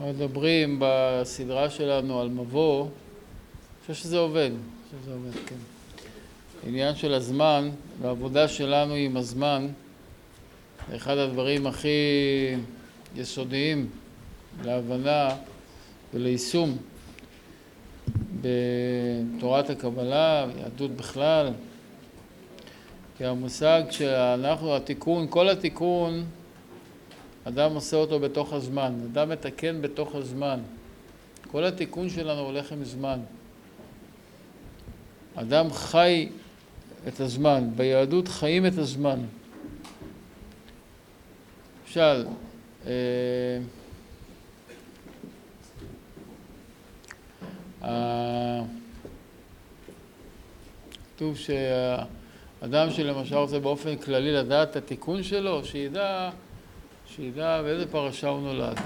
אנחנו מדברים בסדרה שלנו על מבוא, אני חושב שזה עובד, אני חושב שזה עובד, כן. עניין של הזמן והעבודה שלנו עם הזמן זה אחד הדברים הכי יסודיים להבנה וליישום בתורת הקבלה, יהדות בכלל, כי המושג שאנחנו, התיקון, כל התיקון אדם עושה אותו בתוך הזמן, אדם מתקן בתוך הזמן. כל התיקון שלנו הולך עם זמן. אדם חי את הזמן, ביהדות חיים את הזמן. למשל, כתוב שאדם שלמשל רוצה באופן כללי לדעת את התיקון שלו, שידע שידע באיזה פרשה הוא נולד.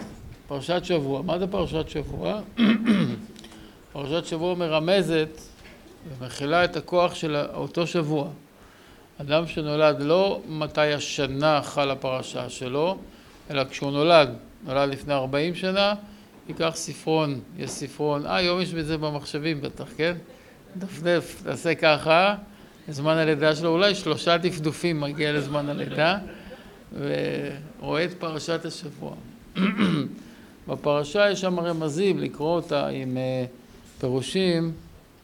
פרשת שבוע. מה זה פרשת שבוע? פרשת שבוע מרמזת ומכילה את הכוח של אותו שבוע. אדם שנולד לא מתי השנה חלה פרשה שלו, אלא כשהוא נולד, נולד לפני 40 שנה, ייקח ספרון, יש ספרון, אה, היום יש בזה במחשבים בטח, כן? דפדף, תעשה ככה, זמן הלידה שלו, אולי שלושה דפדופים מגיע לזמן הלידה. ורואה את פרשת השבוע. בפרשה יש שם רמזים, לקרוא אותה עם אה, פירושים,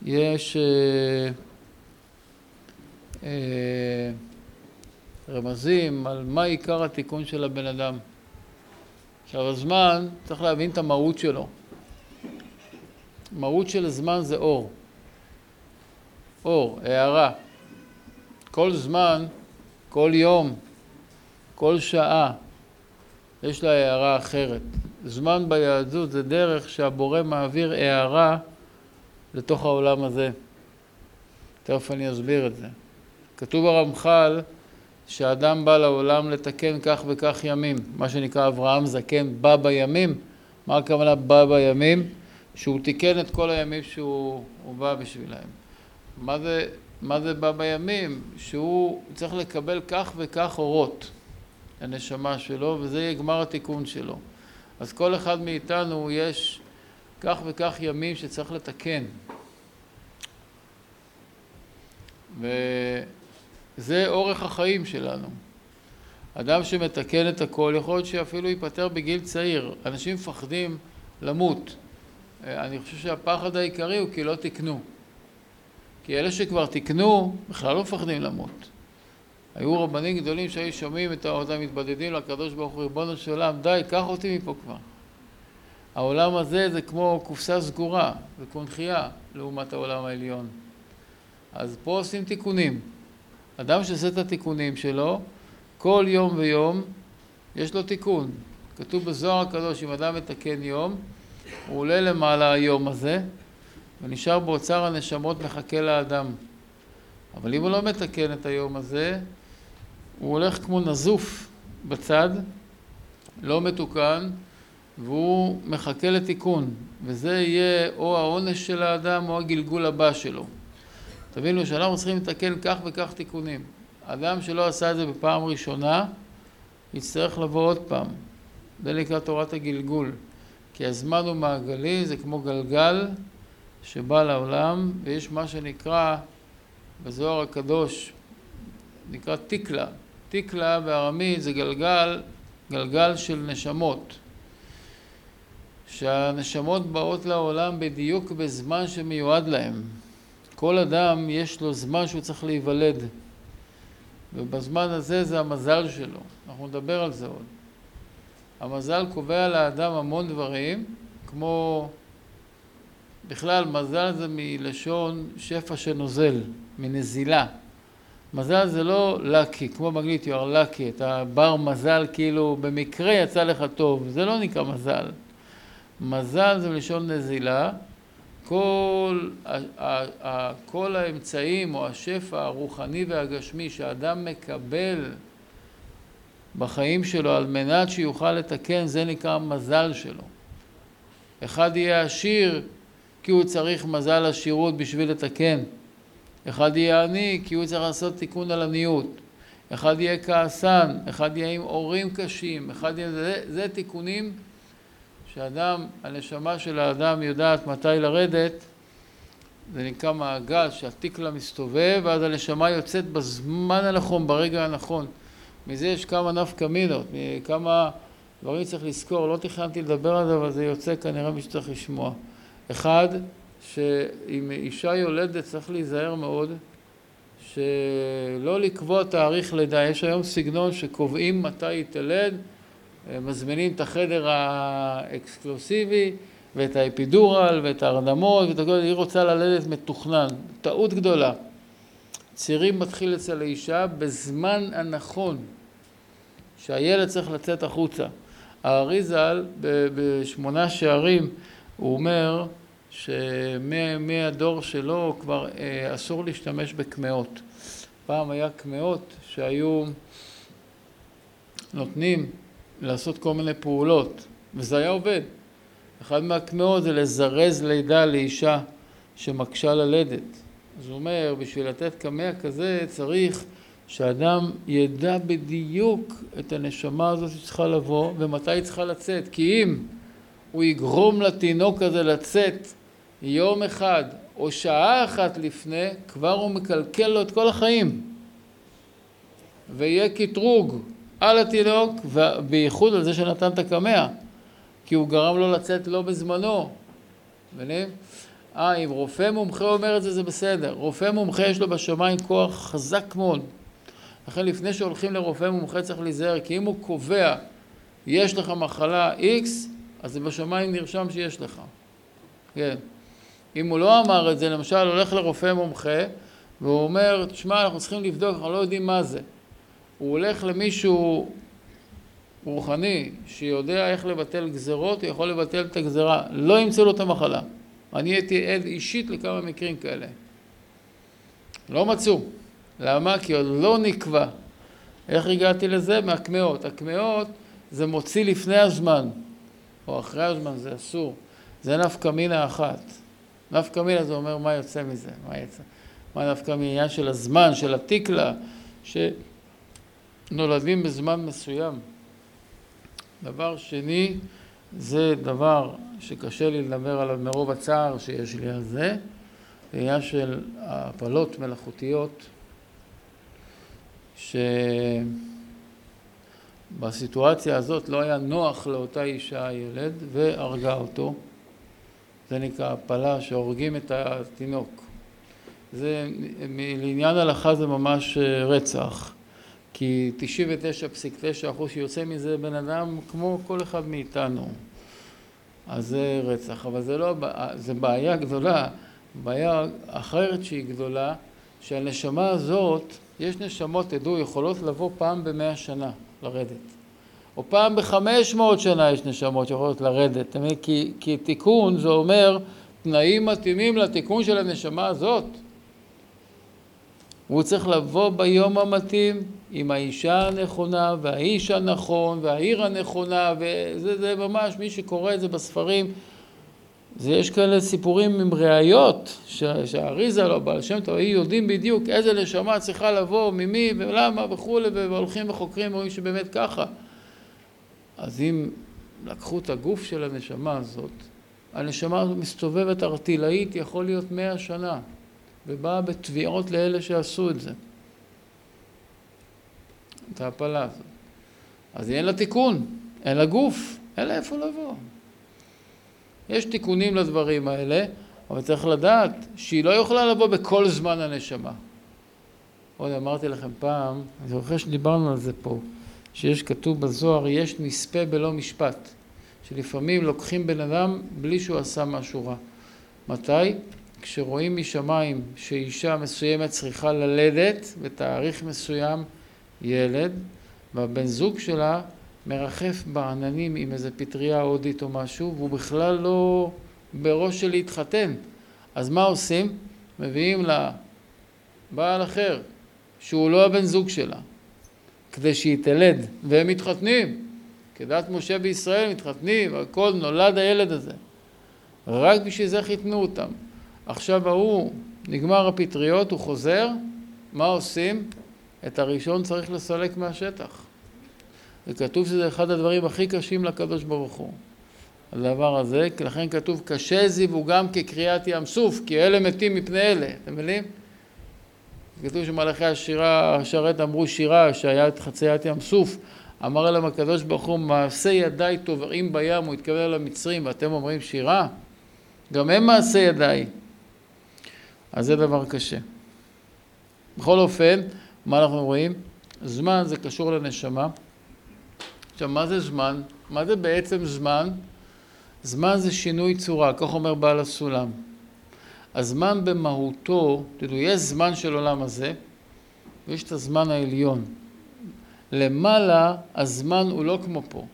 יש אה, אה, רמזים על מה עיקר התיקון של הבן אדם. עכשיו הזמן, צריך להבין את המהות שלו. מהות של הזמן זה אור. אור, הערה. כל זמן, כל יום, כל שעה יש לה הערה אחרת. זמן ביהדות זה דרך שהבורא מעביר הערה לתוך העולם הזה. תכף אני אסביר את זה. כתוב ברמח"ל שאדם בא לעולם לתקן כך וכך ימים, מה שנקרא אברהם זקן בא בימים. מה הכוונה בא בימים? שהוא תיקן את כל הימים שהוא בא בשבילהם. מה זה, מה זה בא בימים? שהוא צריך לקבל כך וכך אורות. הנשמה שלו, וזה יהיה גמר התיקון שלו. אז כל אחד מאיתנו יש כך וכך ימים שצריך לתקן. וזה אורך החיים שלנו. אדם שמתקן את הכל, יכול להיות שאפילו ייפטר בגיל צעיר. אנשים מפחדים למות. אני חושב שהפחד העיקרי הוא כי לא תיקנו. כי אלה שכבר תיקנו, בכלל לא מפחדים למות. היו רבנים גדולים שהיו שומעים את אותם מתבדדים לקדוש ברוך הוא, ריבונו של עולם, די, קח אותי מפה כבר. העולם הזה זה כמו קופסה סגורה, זה קונכייה לעומת העולם העליון. אז פה עושים תיקונים. אדם שעושה את התיקונים שלו, כל יום ויום יש לו תיקון. כתוב בזוהר הקדוש, אם אדם מתקן יום, הוא עולה למעלה היום הזה, ונשאר באוצר הנשמות מחכה לאדם. אבל אם הוא לא מתקן את היום הזה, הוא הולך כמו נזוף בצד, לא מתוקן, והוא מחכה לתיקון, וזה יהיה או העונש של האדם או הגלגול הבא שלו. תבינו שאנחנו צריכים לתקן כך וכך תיקונים. אדם שלא עשה את זה בפעם ראשונה, יצטרך לבוא עוד פעם. זה נקרא תורת הגלגול. כי הזמן הוא מעגלי, זה כמו גלגל שבא לעולם, ויש מה שנקרא בזוהר הקדוש, נקרא תיקלה. תיקלה בארמית זה גלגל, גלגל של נשמות. שהנשמות באות לעולם בדיוק בזמן שמיועד להם. כל אדם יש לו זמן שהוא צריך להיוולד. ובזמן הזה זה המזל שלו. אנחנו נדבר על זה עוד. המזל קובע לאדם המון דברים, כמו בכלל מזל זה מלשון שפע שנוזל, מנזילה. מזל זה לא לקי, כמו באנגלית you are אתה בר מזל כאילו במקרה יצא לך טוב, זה לא נקרא מזל. מזל זה מלשון נזילה, כל, כל האמצעים או השפע הרוחני והגשמי שאדם מקבל בחיים שלו על מנת שיוכל לתקן, זה נקרא המזל שלו. אחד יהיה עשיר כי הוא צריך מזל עשירות בשביל לתקן. אחד יהיה עני כי הוא צריך לעשות תיקון על עניות. אחד יהיה כעסן, אחד יהיה עם הורים קשים, אחד יהיה... זה, זה תיקונים שאדם, הנשמה של האדם יודעת מתי לרדת, זה נקרא מעגל שהתיקלה מסתובב ואז הנשמה יוצאת בזמן הנכון, ברגע הנכון. מזה יש כמה נפקא מינות, כמה דברים צריך לזכור, לא תכננתי לדבר על זה אבל זה יוצא כנראה מי שצריך לשמוע. אחד, שאם אישה יולדת צריך להיזהר מאוד שלא לקבוע תאריך לידה, יש היום סגנון שקובעים מתי היא תלד, מזמינים את החדר האקסקלוסיבי ואת האפידורל ואת ההרדמות ואת הכל, היא רוצה ללדת מתוכנן, טעות גדולה. צירים מתחיל אצל האישה בזמן הנכון שהילד צריך לצאת החוצה. הארי ז"ל בשמונה שערים הוא אומר שמהדור שלו כבר אה, אסור להשתמש בקמעות. פעם היה קמעות שהיו נותנים לעשות כל מיני פעולות וזה היה עובד. אחד מהקמעות זה לזרז לידה לאישה שמקשה ללדת. אז הוא אומר בשביל לתת קמע כזה צריך שאדם ידע בדיוק את הנשמה הזאת שצריכה לבוא ומתי היא צריכה לצאת כי אם הוא יגרום לתינוק הזה לצאת יום אחד או שעה אחת לפני כבר הוא מקלקל לו את כל החיים ויהיה קטרוג על התינוק ובייחוד על זה שנתן את הקמע כי הוא גרם לו לצאת לא בזמנו מבינים? אה, אם רופא מומחה אומר את זה זה בסדר רופא מומחה יש לו בשמיים כוח חזק מאוד לכן לפני שהולכים לרופא מומחה צריך להיזהר, כי אם הוא קובע יש לך מחלה X, אז זה בשמיים נרשם שיש לך. כן. אם הוא לא אמר את זה, למשל הולך לרופא מומחה והוא אומר, תשמע, אנחנו צריכים לבדוק, אנחנו לא יודעים מה זה. הוא הולך למישהו רוחני שיודע איך לבטל גזרות, הוא יכול לבטל את הגזרה, לא ימצאו לו את המחלה. אני הייתי עד אישית לכמה מקרים כאלה. לא מצאו. למה? כי עוד לא נקבע. איך הגעתי לזה? מהקמעות. הקמעות זה מוציא לפני הזמן, או אחרי הזמן, זה אסור. זה נפקא מינה אחת. נפקא מינה זה אומר מה יוצא מזה, מה יצא. מה נפקא מעניין של הזמן, של התיקלה, שנולדים בזמן מסוים. דבר שני, זה דבר שקשה לי לדבר עליו מרוב הצער שיש לי על זה, עניין של הפלות מלאכותיות. שבסיטואציה הזאת לא היה נוח לאותה אישה הילד והרגה אותו. זה נקרא הפלה שהורגים את התינוק. זה, לעניין הלכה זה ממש אה, רצח, כי 99.9 אחוז שיוצא מזה בן אדם כמו כל אחד מאיתנו. אז זה רצח, אבל זה לא, זה בעיה גדולה, בעיה אחרת שהיא גדולה, שהנשמה הזאת יש נשמות, תדעו, יכולות לבוא פעם במאה שנה לרדת. או פעם בחמש מאות שנה יש נשמות שיכולות לרדת. כי, כי תיקון זה אומר תנאים מתאימים לתיקון של הנשמה הזאת. והוא צריך לבוא ביום המתאים עם האישה הנכונה והאיש הנכון והעיר הנכונה וזה ממש מי שקורא את זה בספרים זה יש כאלה סיפורים עם ראיות שהאריזה לא בעל שם טוב, יודעים בדיוק איזה נשמה צריכה לבוא, ממי ולמה וכולי, והולכים וחוקרים רואים שבאמת ככה. אז אם לקחו את הגוף של הנשמה הזאת, הנשמה הזאת מסתובבת ארטילאית, יכול להיות מאה שנה, ובאה בתביעות לאלה שעשו את זה. את ההפלה הזאת. אז אין לה תיקון, אין לה גוף, אין לה איפה לבוא. יש תיקונים לדברים האלה, אבל צריך לדעת שהיא לא יכולה לבוא בכל זמן הנשמה. עוד אמרתי לכם פעם, אני זוכר שדיברנו על זה פה, שיש כתוב בזוהר, יש נספה בלא משפט, שלפעמים לוקחים בן אדם בלי שהוא עשה משהו רע. מתי? כשרואים משמיים שאישה מסוימת צריכה ללדת בתאריך מסוים ילד, והבן זוג שלה מרחף בעננים עם איזה פטריה הודית או משהו, והוא בכלל לא בראש של להתחתן. אז מה עושים? מביאים לה בעל אחר, שהוא לא הבן זוג שלה, כדי שהיא תלד, והם מתחתנים. כדת משה בישראל מתחתנים, והכל נולד הילד הזה. רק בשביל זה חיתנו אותם. עכשיו ההוא, נגמר הפטריות, הוא חוזר, מה עושים? את הראשון צריך לסלק מהשטח. וכתוב שזה אחד הדברים הכי קשים לקדוש ברוך הוא. הדבר הזה, לכן כתוב קשה זיווגם כקריאת ים סוף, כי אלה מתים מפני אלה, אתם מבינים? כתוב שמלאכי השירה, השרת אמרו שירה שהיה את חציית ים סוף, אמר להם הקדוש ברוך הוא מעשה ידיי טובעים בים, הוא התכוון אל המצרים ואתם אומרים שירה? גם הם מעשה ידיי. אז זה דבר קשה. בכל אופן, מה אנחנו רואים? זמן זה קשור לנשמה. עכשיו, מה זה זמן? מה זה בעצם זמן? זמן זה שינוי צורה, כך אומר בעל הסולם. הזמן במהותו, תדעו, יש זמן של עולם הזה, ויש את הזמן העליון. למעלה הזמן הוא לא כמו פה.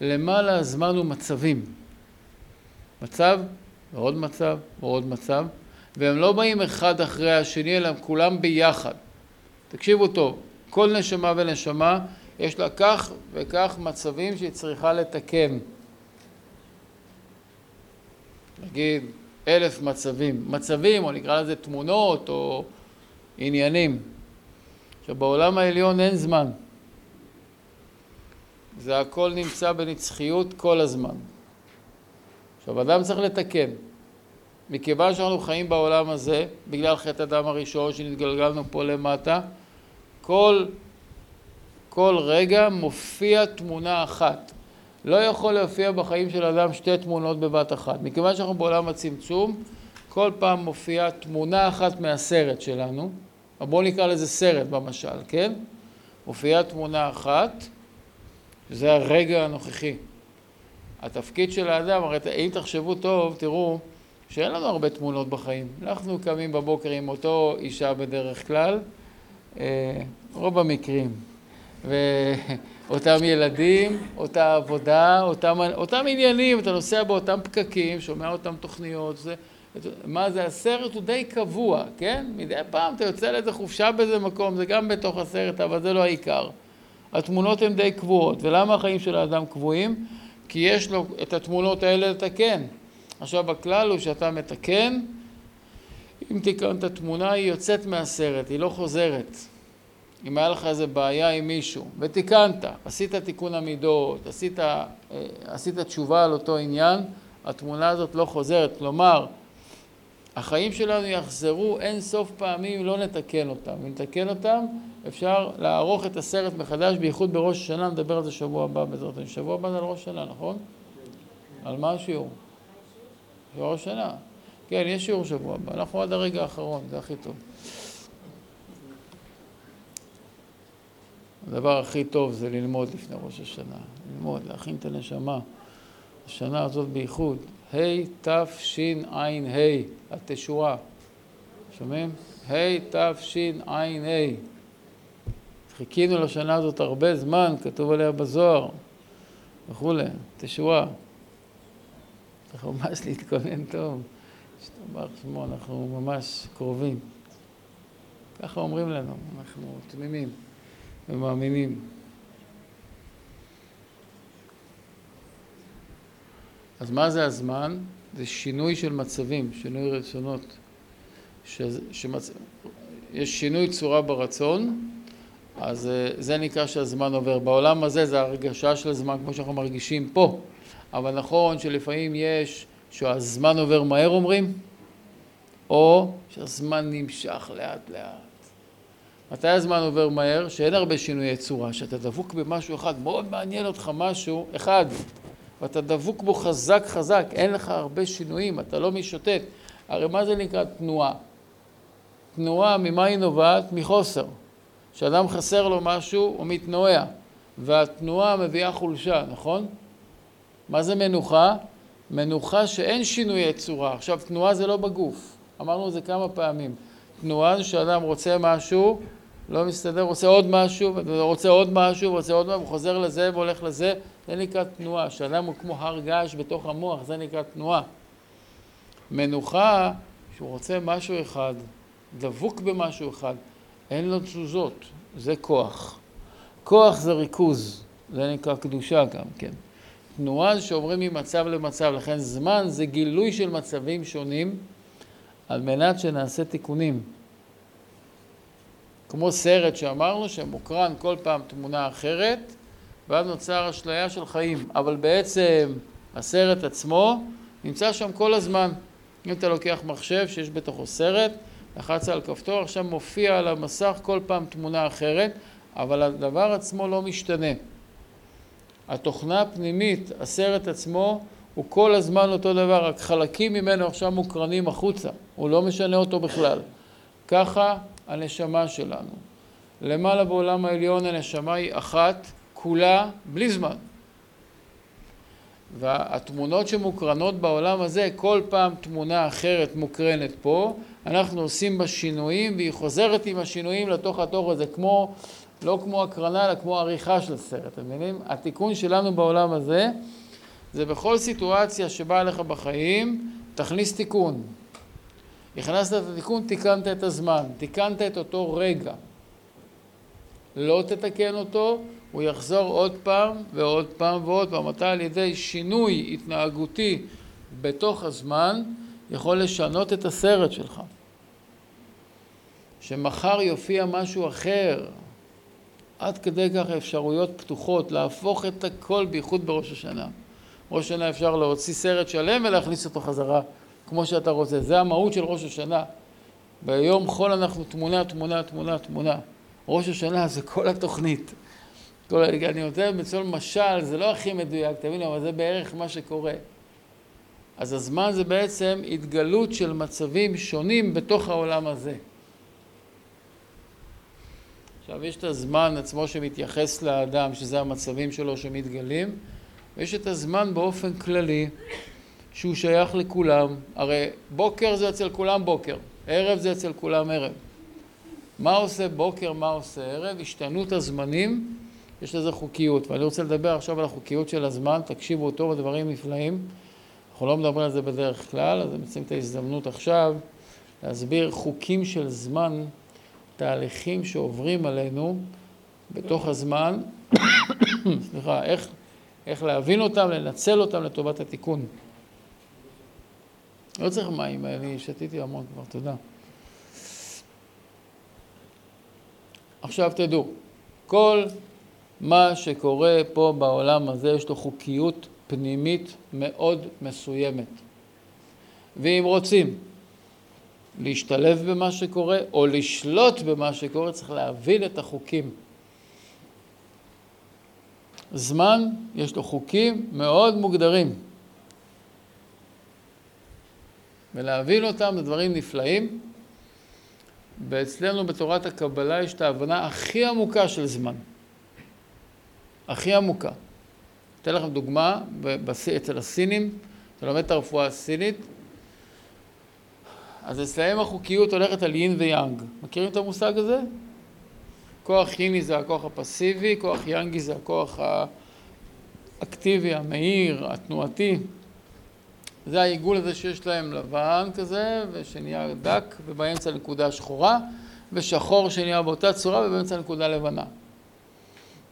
למעלה הזמן הוא מצבים. מצב, ועוד מצב, ועוד מצב, והם לא באים אחד אחרי השני, אלא הם כולם ביחד. תקשיבו טוב, כל נשמה ונשמה יש לה כך וכך מצבים שהיא צריכה לתקן. נגיד אלף מצבים, מצבים או נקרא לזה תמונות או עניינים. עכשיו בעולם העליון אין זמן. זה הכל נמצא בנצחיות כל הזמן. עכשיו אדם צריך לתקן. מכיוון שאנחנו חיים בעולם הזה, בגלל חטא הדם הראשון שנתגלגלנו פה למטה, כל, כל רגע מופיע תמונה אחת. לא יכול להופיע בחיים של אדם שתי תמונות בבת אחת. מכיוון שאנחנו בעולם הצמצום, כל פעם מופיעה תמונה אחת מהסרט שלנו, בואו נקרא לזה סרט במשל, כן? מופיעה תמונה אחת, זה הרגע הנוכחי. התפקיד של האדם, הרי אם תחשבו טוב, תראו שאין לנו הרבה תמונות בחיים. אנחנו קמים בבוקר עם אותו אישה בדרך כלל, אה, רוב המקרים. ואותם ילדים, אותה עבודה, אותם, אותם עניינים, אתה נוסע באותם פקקים, שומע אותם תוכניות, זה, מה זה, הסרט הוא די קבוע, כן? מדי פעם אתה יוצא לאיזה חופשה באיזה מקום, זה גם בתוך הסרט, אבל זה לא העיקר. התמונות הן די קבועות, ולמה החיים של האדם קבועים? כי יש לו את התמונות האלה לתקן. עכשיו הכלל הוא שאתה מתקן, אם תיקן את התמונה היא יוצאת מהסרט, היא לא חוזרת. אם היה לך איזה בעיה עם מישהו, ותיקנת, עשית תיקון המידות, עשית, אה, עשית תשובה על אותו עניין, התמונה הזאת לא חוזרת. כלומר, החיים שלנו יחזרו אין סוף פעמים לא נתקן אותם. אם נתקן אותם, אפשר לערוך את הסרט מחדש, בייחוד בראש השנה, נדבר על זה שבוע הבא בעזרת השם. שבוע הבא זה על ראש השנה, נכון? על מה השיעור? ראש השנה. כן, יש שיעור שבוע הבא. אנחנו עד הרגע האחרון, זה הכי טוב. הדבר הכי טוב זה ללמוד לפני ראש השנה. ללמוד, להכין את הנשמה. השנה הזאת בייחוד. ה' תשע"ה, התשועה. שומעים? ה' תשע"ה. חיכינו לשנה הזאת הרבה זמן, כתוב עליה בזוהר וכולי, תשועה. צריך ממש להתכונן טוב. השתבח שמו, אנחנו ממש קרובים. ככה אומרים לנו, אנחנו תמימים ומאמינים. אז מה זה הזמן? זה שינוי של מצבים, שינוי רצונות. ש... שמצ... יש שינוי צורה ברצון, אז אה, זה נקרא שהזמן עובר. בעולם הזה זה הרגשה של הזמן כמו שאנחנו מרגישים פה. אבל נכון שלפעמים יש שהזמן עובר מהר אומרים, או שהזמן נמשך לאט לאט. מתי הזמן עובר מהר? שאין הרבה שינויי צורה, שאתה דבוק במשהו אחד, מאוד מעניין אותך משהו אחד, ואתה דבוק בו חזק חזק, אין לך הרבה שינויים, אתה לא משוטט. הרי מה זה נקרא תנועה? תנועה, ממה היא נובעת? מחוסר. כשאדם חסר לו משהו, הוא מתנועע, והתנועה מביאה חולשה, נכון? מה זה מנוחה? מנוחה שאין שינויי צורה. עכשיו, תנועה זה לא בגוף. אמרנו את זה כמה פעמים. תנועה זה שאדם רוצה משהו, לא מסתדר, רוצה עוד משהו, רוצה עוד משהו, רוצה עוד משהו, חוזר לזה והולך לזה, זה נקרא תנועה. שאדם הוא כמו הר געש בתוך המוח, זה נקרא תנועה. מנוחה, שהוא רוצה משהו אחד, דבוק במשהו אחד, אין לו תזוזות, זה כוח. כוח זה ריכוז, זה נקרא קדושה גם כן. תנועה שעוברים ממצב למצב, לכן זמן זה גילוי של מצבים שונים על מנת שנעשה תיקונים. כמו סרט שאמרנו שמוקרן כל פעם תמונה אחרת ואז נוצר אשליה של חיים, אבל בעצם הסרט עצמו נמצא שם כל הזמן. אם אתה לוקח מחשב שיש בתוכו סרט, לחצת על כפתור, עכשיו מופיע על המסך כל פעם תמונה אחרת, אבל הדבר עצמו לא משתנה. התוכנה הפנימית, הסרט עצמו, הוא כל הזמן אותו דבר, רק חלקים ממנו עכשיו מוקרנים החוצה, הוא לא משנה אותו בכלל. ככה הנשמה שלנו. למעלה בעולם העליון הנשמה היא אחת, כולה, בלי זמן. והתמונות שמוקרנות בעולם הזה, כל פעם תמונה אחרת מוקרנת פה, אנחנו עושים בה שינויים והיא חוזרת עם השינויים לתוך התוך הזה, כמו, לא כמו הקרנה, אלא כמו עריכה של סרט, אתם מבינים? התיקון שלנו בעולם הזה זה בכל סיטואציה שבאה לך בחיים, תכניס תיקון. הכנסת את התיקון, תיקנת את הזמן, תיקנת את אותו רגע. לא תתקן אותו, הוא יחזור עוד פעם ועוד פעם ועוד פעם. אתה על ידי שינוי התנהגותי בתוך הזמן יכול לשנות את הסרט שלך. שמחר יופיע משהו אחר, עד כדי כך אפשרויות פתוחות, להפוך את הכל בייחוד בראש השנה. ראש השנה אפשר להוציא סרט שלם ולהכניס אותו חזרה כמו שאתה רוצה. זה המהות של ראש השנה. ביום חול אנחנו תמונה, תמונה, תמונה, תמונה. ראש השנה זה כל התוכנית. כל, אני נותן בצול משל, זה לא הכי מדויק, תבינו, אבל זה בערך מה שקורה. אז הזמן זה בעצם התגלות של מצבים שונים בתוך העולם הזה. עכשיו, יש את הזמן עצמו שמתייחס לאדם, שזה המצבים שלו שמתגלים, ויש את הזמן באופן כללי, שהוא שייך לכולם. הרי בוקר זה אצל כולם בוקר, ערב זה אצל כולם ערב. מה עושה בוקר, מה עושה ערב? השתנות הזמנים, יש לזה חוקיות. ואני רוצה לדבר עכשיו על החוקיות של הזמן, תקשיבו טוב, הדברים נפלאים. אנחנו לא מדברים על זה בדרך כלל, אז מציעים את ההזדמנות עכשיו להסביר חוקים של זמן, תהליכים שעוברים עלינו בתוך הזמן, סליחה, איך, איך להבין אותם, לנצל אותם לטובת התיקון. לא צריך מים, אני שתיתי המון כבר, תודה. עכשיו תדעו, כל מה שקורה פה בעולם הזה יש לו חוקיות פנימית מאוד מסוימת. ואם רוצים להשתלב במה שקורה או לשלוט במה שקורה, צריך להבין את החוקים. זמן, יש לו חוקים מאוד מוגדרים. ולהבין אותם זה דברים נפלאים. ואצלנו בתורת הקבלה יש את ההבנה הכי עמוקה של זמן. הכי עמוקה. אתן לכם דוגמה, אצל הסינים, אתה לומד את הרפואה הסינית, אז אצלהם החוקיות הולכת על יין ויאנג. מכירים את המושג הזה? כוח ייני זה הכוח הפסיבי, כוח יאנגי זה הכוח האקטיבי, המהיר, התנועתי. זה העיגול הזה שיש להם לבן כזה, ושנהיה דק, ובאמצע נקודה שחורה, ושחור שנהיה באותה צורה, ובאמצע נקודה לבנה.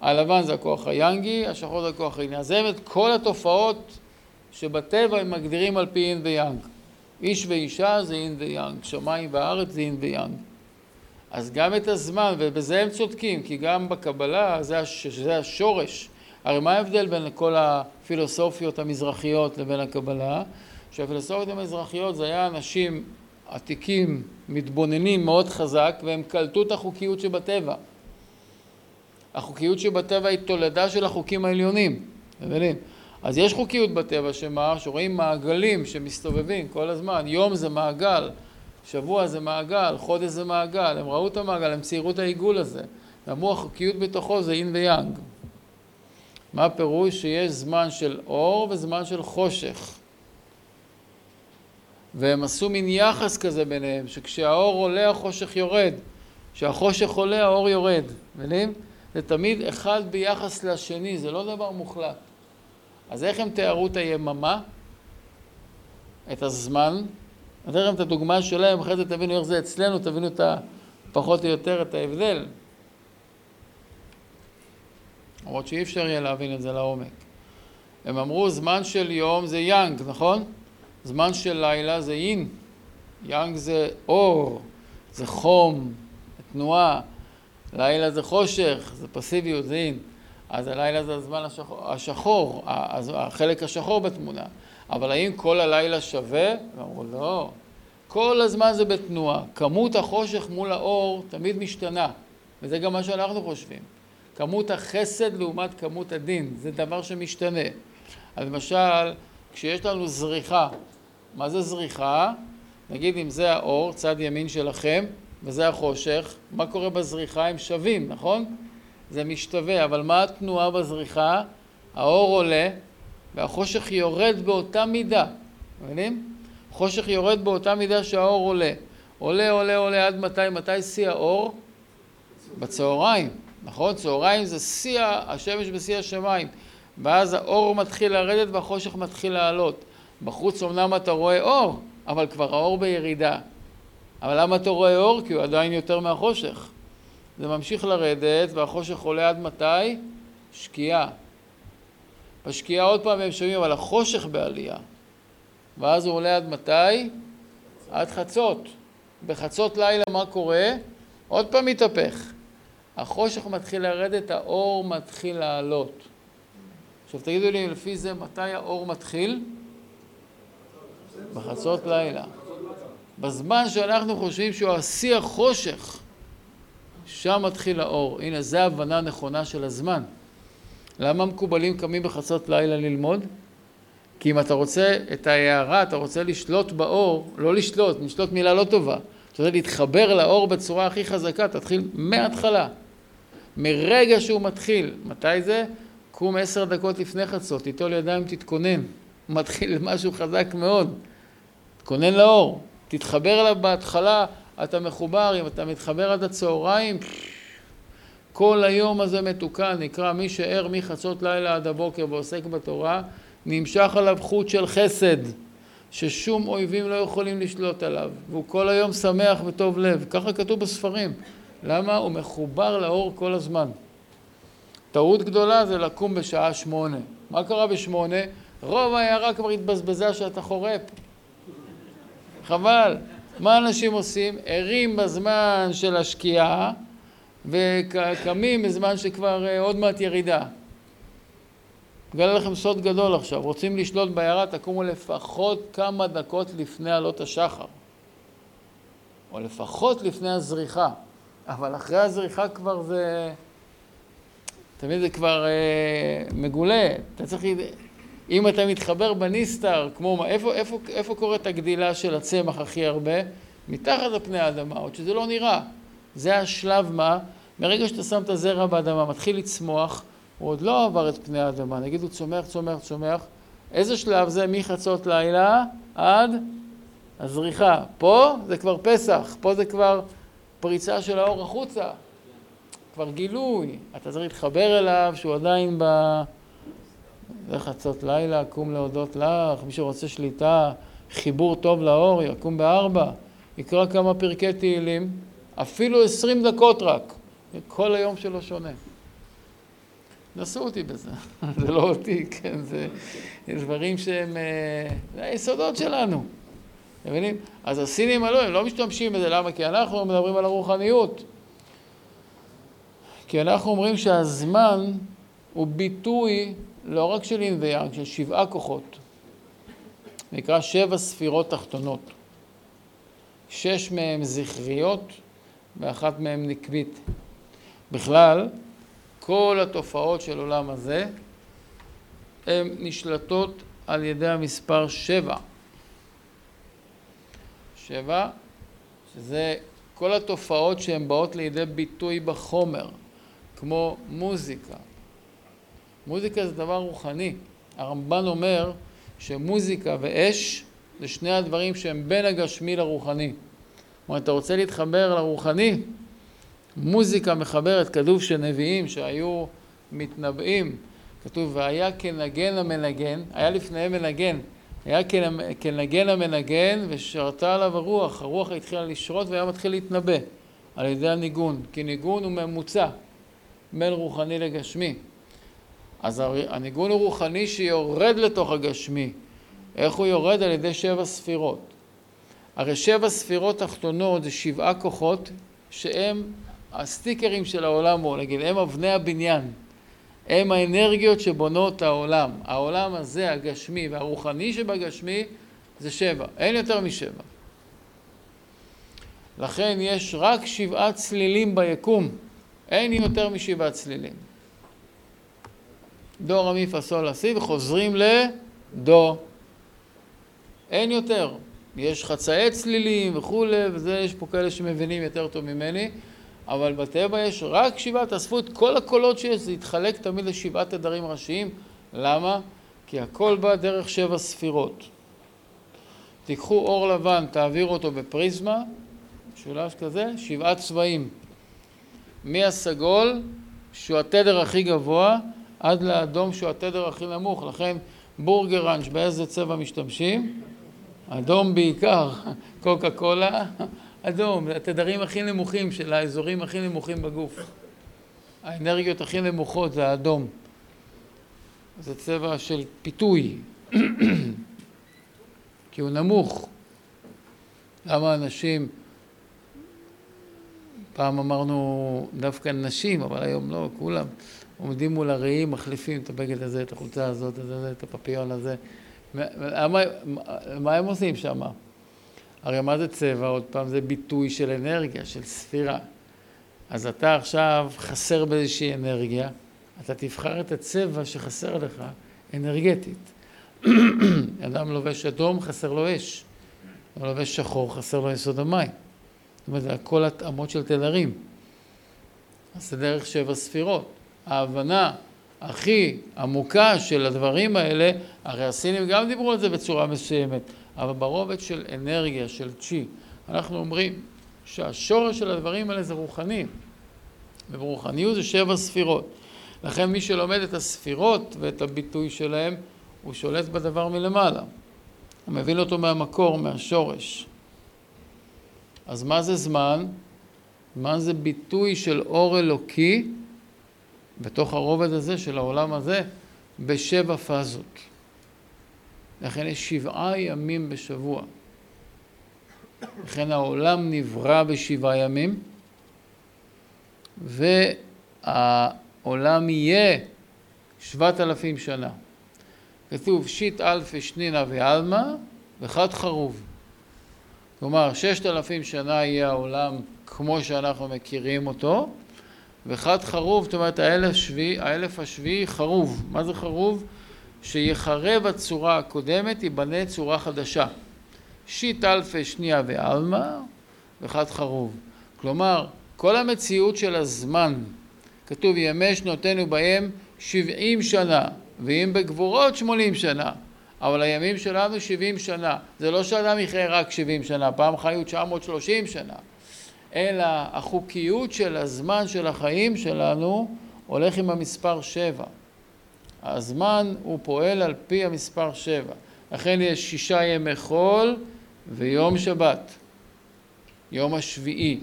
הלבן זה הכוח היאנגי, השחור זה הכוח היאנגי. אז הם את כל התופעות שבטבע הם מגדירים על פי אין ויאנג. איש ואישה זה אין ויאנג, שמיים וארץ זה אין ויאנג. אז גם את הזמן, ובזה הם צודקים, כי גם בקבלה זה, הש, זה השורש. הרי מה ההבדל בין כל הפילוסופיות המזרחיות לבין הקבלה? שהפילוסופיות המזרחיות זה היה אנשים עתיקים, מתבוננים מאוד חזק, והם קלטו את החוקיות שבטבע. החוקיות שבטבע היא תולדה של החוקים העליונים, מבינים? אז יש חוקיות בטבע שמה? שרואים מעגלים שמסתובבים כל הזמן, יום זה מעגל, שבוע זה מעגל, חודש זה מעגל, הם ראו את המעגל, הם ציירו את העיגול הזה, ואמרו החוקיות בתוכו זה אין ויאנג. מה הפירוש? שיש זמן של אור וזמן של חושך. והם עשו מין יחס כזה ביניהם, שכשהאור עולה החושך יורד, כשהחושך עולה האור יורד, מבינים? זה תמיד אחד ביחס לשני, זה לא דבר מוחלט. אז איך הם תיארו את היממה? את הזמן? אני אתן לכם את הדוגמה שלהם, אחרי זה תבינו איך זה אצלנו, תבינו את ה... פחות או יותר את ההבדל. למרות שאי אפשר יהיה להבין את זה לעומק. הם אמרו זמן של יום זה יאנג, נכון? זמן של לילה זה יין. יאנג זה אור, זה חום, תנועה. לילה זה חושך, זה פסיביות, זה אין. אז הלילה זה הזמן השחור, השחור, החלק השחור בתמונה. אבל האם כל הלילה שווה? אמרו לא. כל הזמן זה בתנועה. כמות החושך מול האור תמיד משתנה, וזה גם מה שאנחנו חושבים. כמות החסד לעומת כמות הדין, זה דבר שמשתנה. אז למשל, כשיש לנו זריחה, מה זה זריחה? נגיד אם זה האור, צד ימין שלכם, וזה החושך, מה קורה בזריחה? הם שווים, נכון? זה משתווה, אבל מה התנועה בזריחה? האור עולה והחושך יורד באותה מידה, מבינים? חושך יורד באותה מידה שהאור עולה. עולה, עולה, עולה עד מתי? מתי שיא האור? בצהריים, נכון? צהריים זה שיא השמש בשיא השמיים. ואז האור מתחיל לרדת והחושך מתחיל לעלות. בחוץ אמנם אתה רואה אור, אבל כבר האור בירידה. אבל למה אתה רואה אור? כי הוא עדיין יותר מהחושך. זה ממשיך לרדת והחושך עולה עד מתי? שקיעה. בשקיעה עוד פעם הם שומעים, אבל החושך בעלייה. ואז הוא עולה עד מתי? עד חצות. בחצות לילה מה קורה? עוד פעם מתהפך. החושך מתחיל לרדת, האור מתחיל לעלות. עכשיו תגידו לי, לפי זה, מתי האור מתחיל? בחצות לילה. בזמן שאנחנו חושבים שהוא השיא החושך, שם מתחיל האור. הנה, זו הבנה נכונה של הזמן. למה מקובלים קמים בחצות לילה ללמוד? כי אם אתה רוצה את ההערה, אתה רוצה לשלוט באור, לא לשלוט, לשלוט מילה לא טובה. אתה רוצה להתחבר לאור בצורה הכי חזקה, תתחיל מההתחלה. מרגע שהוא מתחיל, מתי זה? קום עשר דקות לפני חצות, תיטול ידיים, תתכונן. מתחיל משהו חזק מאוד. תתכונן לאור. תתחבר אליו בהתחלה, אתה מחובר, אם אתה מתחבר עד הצהריים, כל היום הזה מתוקן, נקרא מי שער מחצות לילה עד הבוקר ועוסק בתורה, נמשך עליו חוט של חסד, ששום אויבים לא יכולים לשלוט עליו, והוא כל היום שמח וטוב לב, ככה כתוב בספרים. למה? הוא מחובר לאור כל הזמן. טעות גדולה זה לקום בשעה שמונה. מה קרה בשמונה? רוב ההערה כבר התבזבזה שאתה חורף. חבל. מה אנשים עושים? ערים בזמן של השקיעה וקמים בזמן שכבר אה, עוד מעט ירידה. אגלה לכם סוד גדול עכשיו, רוצים לשלוט בעיירה, תקומו לפחות כמה דקות לפני עלות השחר. או לפחות לפני הזריחה. אבל אחרי הזריחה כבר זה... תמיד זה כבר אה, מגולה. אתה צריך... אם אתה מתחבר בניסטר, כמו מה, איפה, איפה, איפה קורית הגדילה של הצמח הכי הרבה? מתחת לפני האדמה, עוד שזה לא נראה. זה השלב מה? מרגע שאתה שם את הזרע באדמה, מתחיל לצמוח, הוא עוד לא עבר את פני האדמה, נגיד הוא צומח, צומח, צומח. איזה שלב זה? מחצות לילה עד הזריחה. פה זה כבר פסח, פה זה כבר פריצה של האור החוצה. כבר גילוי. אתה צריך להתחבר אליו שהוא עדיין ב... זה חצות לילה, קום להודות לך, מי שרוצה שליטה, חיבור טוב לאור, יקום בארבע, יקרא כמה פרקי תהילים, אפילו עשרים דקות רק, כל היום שלו שונה. נסו אותי בזה, זה לא אותי, כן, זה דברים שהם, אה, זה היסודות שלנו, אתם מבינים? אז הסינים הלא, הם לא משתמשים בזה, למה? כי אנחנו מדברים על הרוחניות. כי אנחנו אומרים שהזמן הוא ביטוי לא רק של אין ויאנג, של שבעה כוחות. נקרא שבע ספירות תחתונות. שש מהן זכריות ואחת מהן נקבית. בכלל, כל התופעות של עולם הזה הן נשלטות על ידי המספר שבע. שבע, שזה כל התופעות שהן באות לידי ביטוי בחומר, כמו מוזיקה. מוזיקה זה דבר רוחני. הרמב"ן אומר שמוזיקה ואש זה שני הדברים שהם בין הגשמי לרוחני. כלומר, אתה רוצה להתחבר לרוחני, מוזיקה מחברת, כתוב שנביאים שהיו מתנבאים, כתוב והיה כנגן המנגן, היה לפניהם מנגן, היה כנגן המנגן ושרתה עליו הרוח, הרוח התחילה לשרות והיה מתחיל להתנבא על ידי הניגון, כי ניגון הוא ממוצע בין רוחני לגשמי. אז הניגון הוא רוחני שיורד לתוך הגשמי. איך הוא יורד? על ידי שבע ספירות. הרי שבע ספירות תחתונות זה שבעה כוחות שהם הסטיקרים של העולם, או נגיד, הם אבני הבניין. הם האנרגיות שבונות העולם. העולם הזה, הגשמי והרוחני שבגשמי, זה שבע. אין יותר משבע. לכן יש רק שבעה צלילים ביקום. אין יותר משבעה צלילים. דו רמי פסול לסי וחוזרים לדו. אין יותר. יש חצאי צלילים וכולי, וזה, יש פה כאלה שמבינים יותר טוב ממני, אבל בטבע יש רק שבעה, תאספו את כל הקולות שיש, זה יתחלק תמיד לשבעה תדרים ראשיים. למה? כי הכל בא דרך שבע ספירות. תיקחו אור לבן, תעבירו אותו בפריזמה, משולש כזה, שבעה צבעים. מהסגול, שהוא התדר הכי גבוה, עד לאדום שהוא התדר הכי נמוך. לכן בורגראנץ' באיזה צבע משתמשים? אדום בעיקר, קוקה קולה, אדום, התדרים הכי נמוכים של האזורים הכי נמוכים בגוף. האנרגיות הכי נמוכות זה האדום. זה צבע של פיתוי, כי הוא נמוך. למה אנשים, פעם אמרנו דווקא נשים, אבל היום לא, כולם עומדים מול הראי, מחליפים את הבגד הזה, את החולצה הזאת, את הפפיון הזה. מה, מה הם עושים שם? הרי מה זה צבע? עוד פעם, זה ביטוי של אנרגיה, של ספירה. אז אתה עכשיו חסר באיזושהי אנרגיה, אתה תבחר את הצבע שחסר לך אנרגטית. אדם לובש אדום, חסר לו אש. אדם לובש שחור, חסר לו יסוד המים. זאת אומרת, זה הכל התאמות של תדרים. אז זה דרך שבע ספירות. ההבנה הכי עמוקה של הדברים האלה, הרי הסינים גם דיברו על זה בצורה מסוימת, אבל ברובד של אנרגיה, של צ'י, אנחנו אומרים שהשורש של הדברים האלה זה רוחני, וברוחניות זה שבע ספירות. לכן מי שלומד את הספירות ואת הביטוי שלהם, הוא שולט בדבר מלמעלה. הוא מבין אותו מהמקור, מהשורש. אז מה זה זמן? זמן זה ביטוי של אור אלוקי בתוך הרובד הזה של העולם הזה בשבע פאזות. לכן יש שבעה ימים בשבוע. לכן העולם נברא בשבעה ימים, והעולם יהיה שבעת אלפים שנה. כתוב שיט אלפי שנינה ועלמא וחד חרוב. כלומר, ששת אלפים שנה יהיה העולם כמו שאנחנו מכירים אותו, וחד חרוב, זאת אומרת האלף השביעי, האלף השביעי חרוב. מה זה חרוב? שיחרב הצורה הקודמת, ייבנה צורה חדשה. שיט אלפי שנייה ועלמא וחד חרוב. כלומר, כל המציאות של הזמן, כתוב ימי שנותינו בהם שבעים שנה, ואם בגבורות שמונים שנה, אבל הימים שלנו שבעים שנה. זה לא שאדם יחיה רק שבעים שנה, פעם חיו תשע מאות שלושים שנה. אלא החוקיות של הזמן של החיים שלנו הולך עם המספר שבע. הזמן הוא פועל על פי המספר שבע. לכן יש שישה ימי חול ויום שבת, יום השביעי.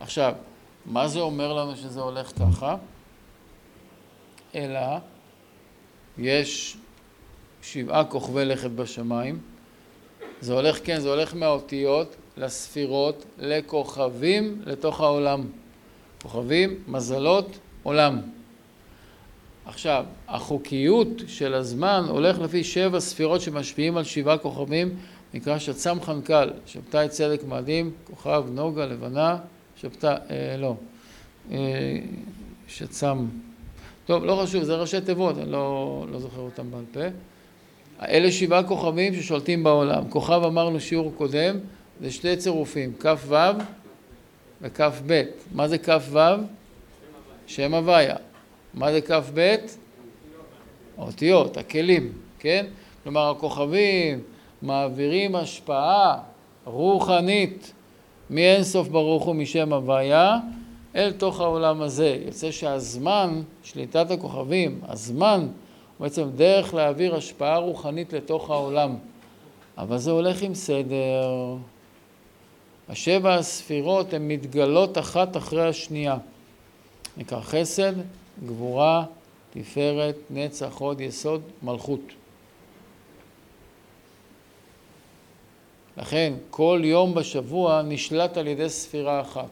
עכשיו, מה זה אומר לנו שזה הולך ככה? אלא יש שבעה כוכבי לכת בשמיים. זה הולך, כן, זה הולך מהאותיות לספירות, לכוכבים, לתוך העולם. כוכבים, מזלות, עולם. עכשיו, החוקיות של הזמן הולך לפי שבע ספירות שמשפיעים על שבעה כוכבים, נקרא שצ"ם חנקל, שבתאי צדק מאדים, כוכב נוגה, לבנה, שבתאי, אה, לא, אה, שצ"ם, טוב, לא חשוב, זה ראשי תיבות, אני לא, לא זוכר אותם בעל פה. אלה שבעה כוכבים ששולטים בעולם. כוכב אמרנו שיעור קודם, זה שתי צירופים, כ"ו וכ"ב. מה זה כ"ו? שם הוויה. מה זה כ"ב? האותיות, הכלים, כן? כלומר, הכוכבים מעבירים השפעה רוחנית מאין סוף ברוך הוא משם הוויה אל תוך העולם הזה. יוצא שהזמן, שליטת הכוכבים, הזמן הוא בעצם דרך להעביר השפעה רוחנית לתוך העולם. אבל זה הולך עם סדר. השבע הספירות הן מתגלות אחת אחרי השנייה. נקרא חסד, גבורה, תפארת, נצח, הוד, יסוד, מלכות. לכן כל יום בשבוע נשלט על ידי ספירה אחת.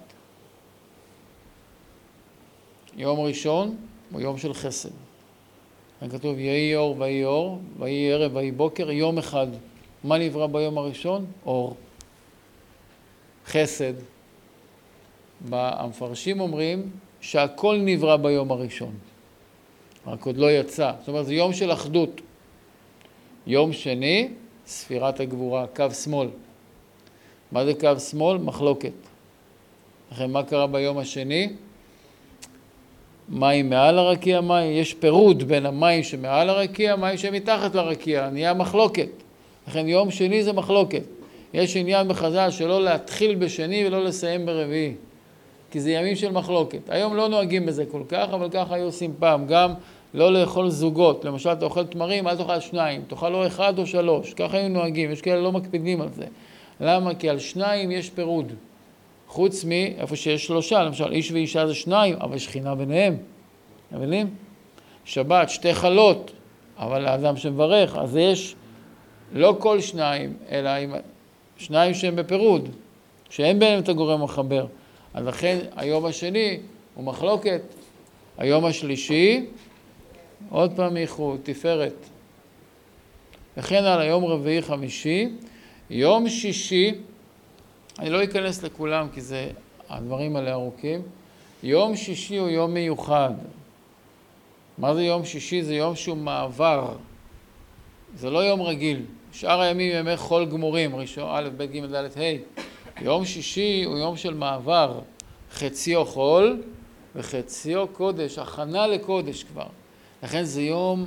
יום ראשון הוא יום של חסד. כתוב יהי אור ויהי אור, ויהי ערב ויהי בוקר, יום אחד. מה נברא ביום הראשון? אור. חסד. המפרשים אומרים שהכל נברא ביום הראשון, רק עוד לא יצא. זאת אומרת, זה יום של אחדות. יום שני, ספירת הגבורה, קו שמאל. מה זה קו שמאל? מחלוקת. לכן מה קרה ביום השני? מים מעל הרקיע, מים, יש פירוד בין המים שמעל הרקיע, מים שמתחת לרקיע, נהיה מחלוקת. לכן יום שני זה מחלוקת. יש עניין בחז"ל שלא להתחיל בשני ולא לסיים ברביעי, כי זה ימים של מחלוקת. היום לא נוהגים בזה כל כך, אבל ככה היו עושים פעם. גם לא לאכול זוגות, למשל אתה אוכל תמרים, אל תאכל שניים, תאכל או אחד או שלוש, ככה היו נוהגים, יש כאלה לא מקפידים על זה. למה? כי על שניים יש פירוד. חוץ מאיפה שיש שלושה, למשל איש ואישה זה שניים, אבל שכינה ביניהם, מבינים? שבת, שתי חלות, אבל האדם שמברך, אז יש לא כל שניים, אלא עם שניים שהם בפירוד, שאין ביניהם את הגורם המחבר. אז לכן היום השני הוא מחלוקת, היום השלישי, עוד פעם איחוד, תפארת. וכן על היום רביעי חמישי, יום שישי אני לא אכנס לכולם כי זה, הדברים האלה ארוכים. יום שישי הוא יום מיוחד. מה זה יום שישי? זה יום שהוא מעבר. זה לא יום רגיל. שאר הימים ימי חול גמורים, ראשון, א', ב', ג', ד', ה'. יום שישי הוא יום של מעבר. חציו חול וחציו קודש, הכנה לקודש כבר. לכן זה יום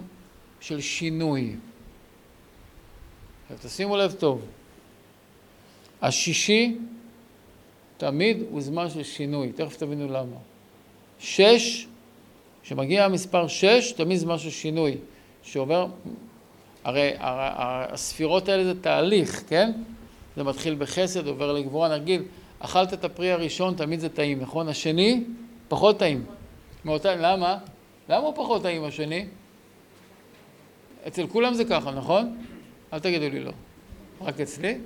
של שינוי. עכשיו תשימו לב טוב. השישי תמיד הוא זמן של שינוי, תכף תבינו למה. שש, כשמגיע המספר שש, תמיד זמן של שינוי, שעובר, הרי, הספירות האלה זה תהליך, כן? זה מתחיל בחסד, עובר לגבורה, נגיד, אכלת את הפרי הראשון, תמיד זה טעים, נכון? השני, פחות טעים. מאותה, למה? למה הוא פחות טעים השני? אצל כולם זה ככה, נכון? אל תגידו לי לא. רק אצלי?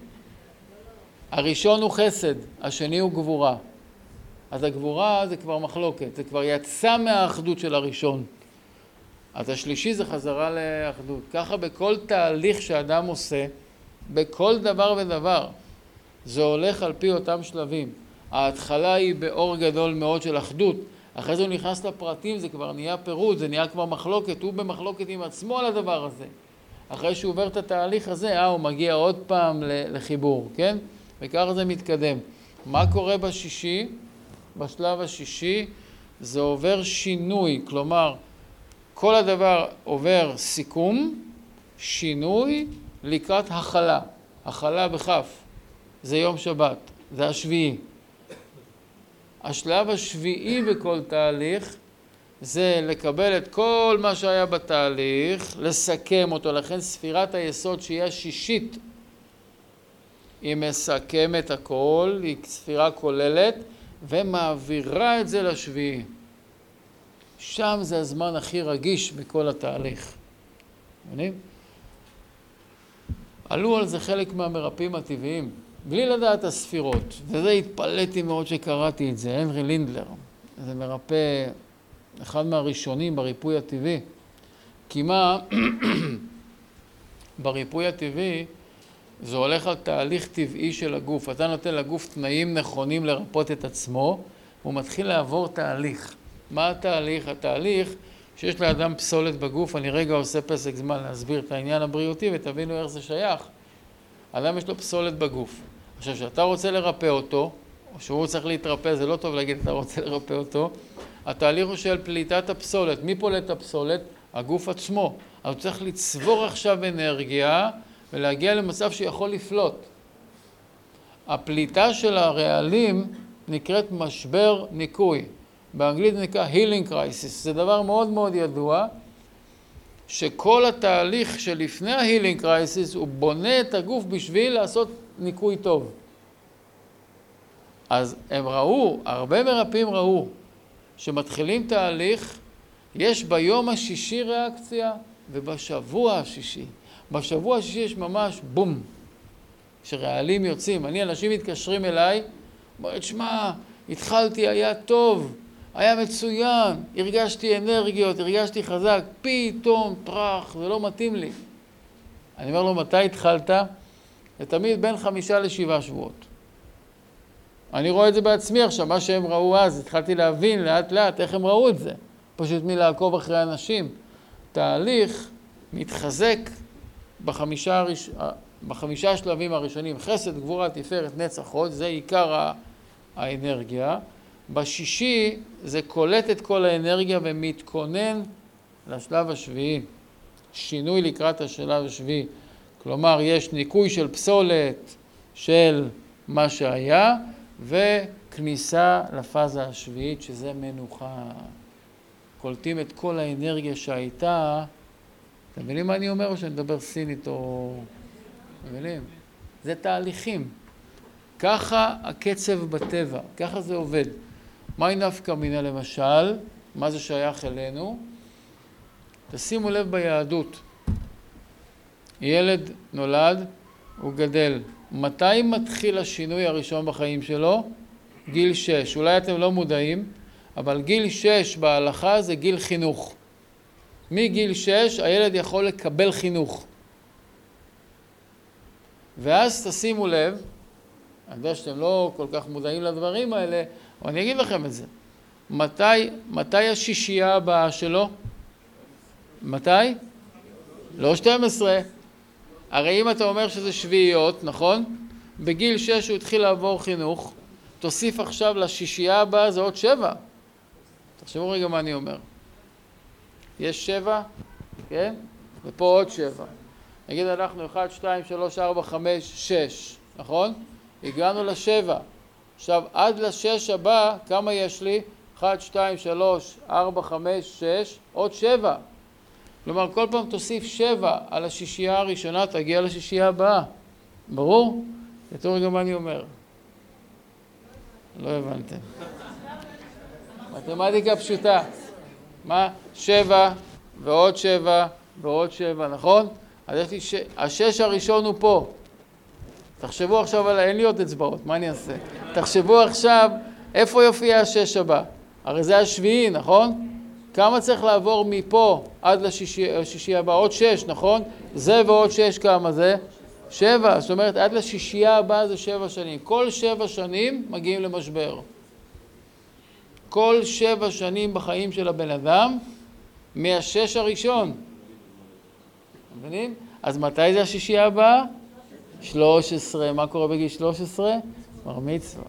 הראשון הוא חסד, השני הוא גבורה. אז הגבורה זה כבר מחלוקת, זה כבר יצא מהאחדות של הראשון. אז השלישי זה חזרה לאחדות. ככה בכל תהליך שאדם עושה, בכל דבר ודבר, זה הולך על פי אותם שלבים. ההתחלה היא באור גדול מאוד של אחדות, אחרי זה הוא נכנס לפרטים, זה כבר נהיה פירוד, זה נהיה כבר מחלוקת, הוא במחלוקת עם עצמו על הדבר הזה. אחרי שהוא עובר את התהליך הזה, אה, הוא מגיע עוד פעם לחיבור, כן? וככה זה מתקדם. מה קורה בשישי? בשלב השישי זה עובר שינוי, כלומר כל הדבר עובר סיכום, שינוי לקראת הכלה, הכלה בכף, זה יום שבת, זה השביעי. השלב השביעי בכל תהליך זה לקבל את כל מה שהיה בתהליך, לסכם אותו, לכן ספירת היסוד שהיא השישית היא מסכמת הכל, היא ספירה כוללת, ומעבירה את זה לשביעי. שם זה הזמן הכי רגיש בכל התהליך. מבינים? עלו על זה חלק מהמרפאים הטבעיים, בלי לדעת הספירות. וזה התפלאתי מאוד שקראתי את זה, הנרי לינדלר. זה מרפא, אחד מהראשונים בריפוי הטבעי. כי מה, בריפוי הטבעי, זה הולך על תהליך טבעי של הגוף. אתה נותן לגוף תנאים נכונים לרפות את עצמו, הוא מתחיל לעבור תהליך. מה התהליך? התהליך שיש לאדם פסולת בגוף, אני רגע עושה פסק זמן להסביר את העניין הבריאותי ותבינו איך זה שייך. אדם יש לו פסולת בגוף. עכשיו, כשאתה רוצה לרפא אותו, או שהוא צריך להתרפא, זה לא טוב להגיד אתה רוצה לרפא אותו, התהליך הוא של פליטת הפסולת. מי פולט את הפסולת? הגוף עצמו. אז הוא צריך לצבור עכשיו אנרגיה ולהגיע למצב שיכול לפלוט. הפליטה של הרעלים נקראת משבר ניקוי. באנגלית נקרא healing crisis. זה דבר מאוד מאוד ידוע, שכל התהליך שלפני ה-healing crisis הוא בונה את הגוף בשביל לעשות ניקוי טוב. אז הם ראו, הרבה מרפאים ראו, שמתחילים תהליך, יש ביום השישי ריאקציה ובשבוע השישי. בשבוע השישי יש ממש בום, שרעלים יוצאים. אני, אנשים מתקשרים אליי, אומרים, שמע, התחלתי, היה טוב, היה מצוין, הרגשתי אנרגיות, הרגשתי חזק, פתאום טראח, זה לא מתאים לי. אני אומר לו, מתי התחלת? זה תמיד בין חמישה לשבעה שבועות. אני רואה את זה בעצמי עכשיו, מה שהם ראו אז, התחלתי להבין לאט לאט איך הם ראו את זה. פשוט מלעקוב אחרי אנשים. תהליך מתחזק בחמישה, הראש... בחמישה שלבים הראשונים, חסד, גבורה, תפארת, נצח, הוד, זה עיקר האנרגיה. בשישי זה קולט את כל האנרגיה ומתכונן לשלב השביעי. שינוי לקראת השלב השביעי. כלומר, יש ניקוי של פסולת של מה שהיה, וכניסה לפאזה השביעית, שזה מנוחה. קולטים את כל האנרגיה שהייתה. אתם מבינים מה אני אומר או שאני מדבר סינית או... מבינים? זה תהליכים. ככה הקצב בטבע, ככה זה עובד. מהי נפקא מינה למשל? מה זה שייך אלינו? תשימו לב ביהדות. ילד נולד, הוא גדל. מתי מתחיל השינוי הראשון בחיים שלו? גיל שש. אולי אתם לא מודעים, אבל גיל שש בהלכה זה גיל חינוך. מגיל שש הילד יכול לקבל חינוך. ואז תשימו לב, אני יודע שאתם לא כל כך מודעים לדברים האלה, אני אגיד לכם את זה. מתי, מתי השישייה הבאה שלו? מתי? לא 12. הרי אם אתה אומר שזה שביעיות, נכון? בגיל 6 הוא התחיל לעבור חינוך, תוסיף עכשיו לשישייה הבאה זה עוד שבע. תחשבו רגע מה אני אומר. יש שבע, כן? ופה עוד שבע. נגיד אנחנו 1, 2, 3, 4, 5, 6, נכון? הגענו לשבע. עכשיו עד לשש הבא, כמה יש לי? 1, 2, 3, 4, 5, 6, עוד שבע. כלומר, כל פעם תוסיף שבע על השישייה הראשונה, תגיע לשישייה הבאה. ברור? תראו רגע מה אני אומר. לא הבנתם. מתמטיקה פשוטה. מה? שבע ועוד שבע ועוד שבע, נכון? אז יש לי ש... השש הראשון הוא פה. תחשבו עכשיו על... אין לי עוד אצבעות, מה אני אעשה? תחשבו עכשיו איפה יופיע השש הבא. הרי זה השביעי, נכון? כמה צריך לעבור מפה עד לשישי הבא? עוד שש, נכון? זה ועוד שש כמה זה? שבע. זאת אומרת, עד לשישייה הבאה זה שבע שנים. כל שבע שנים מגיעים למשבר. כל שבע שנים בחיים של הבן אדם, מהשש הראשון. מבינים? אז מתי זה השישייה הבאה? שלוש עשרה. מה קורה בגיל שלוש עשרה? בר מצווה.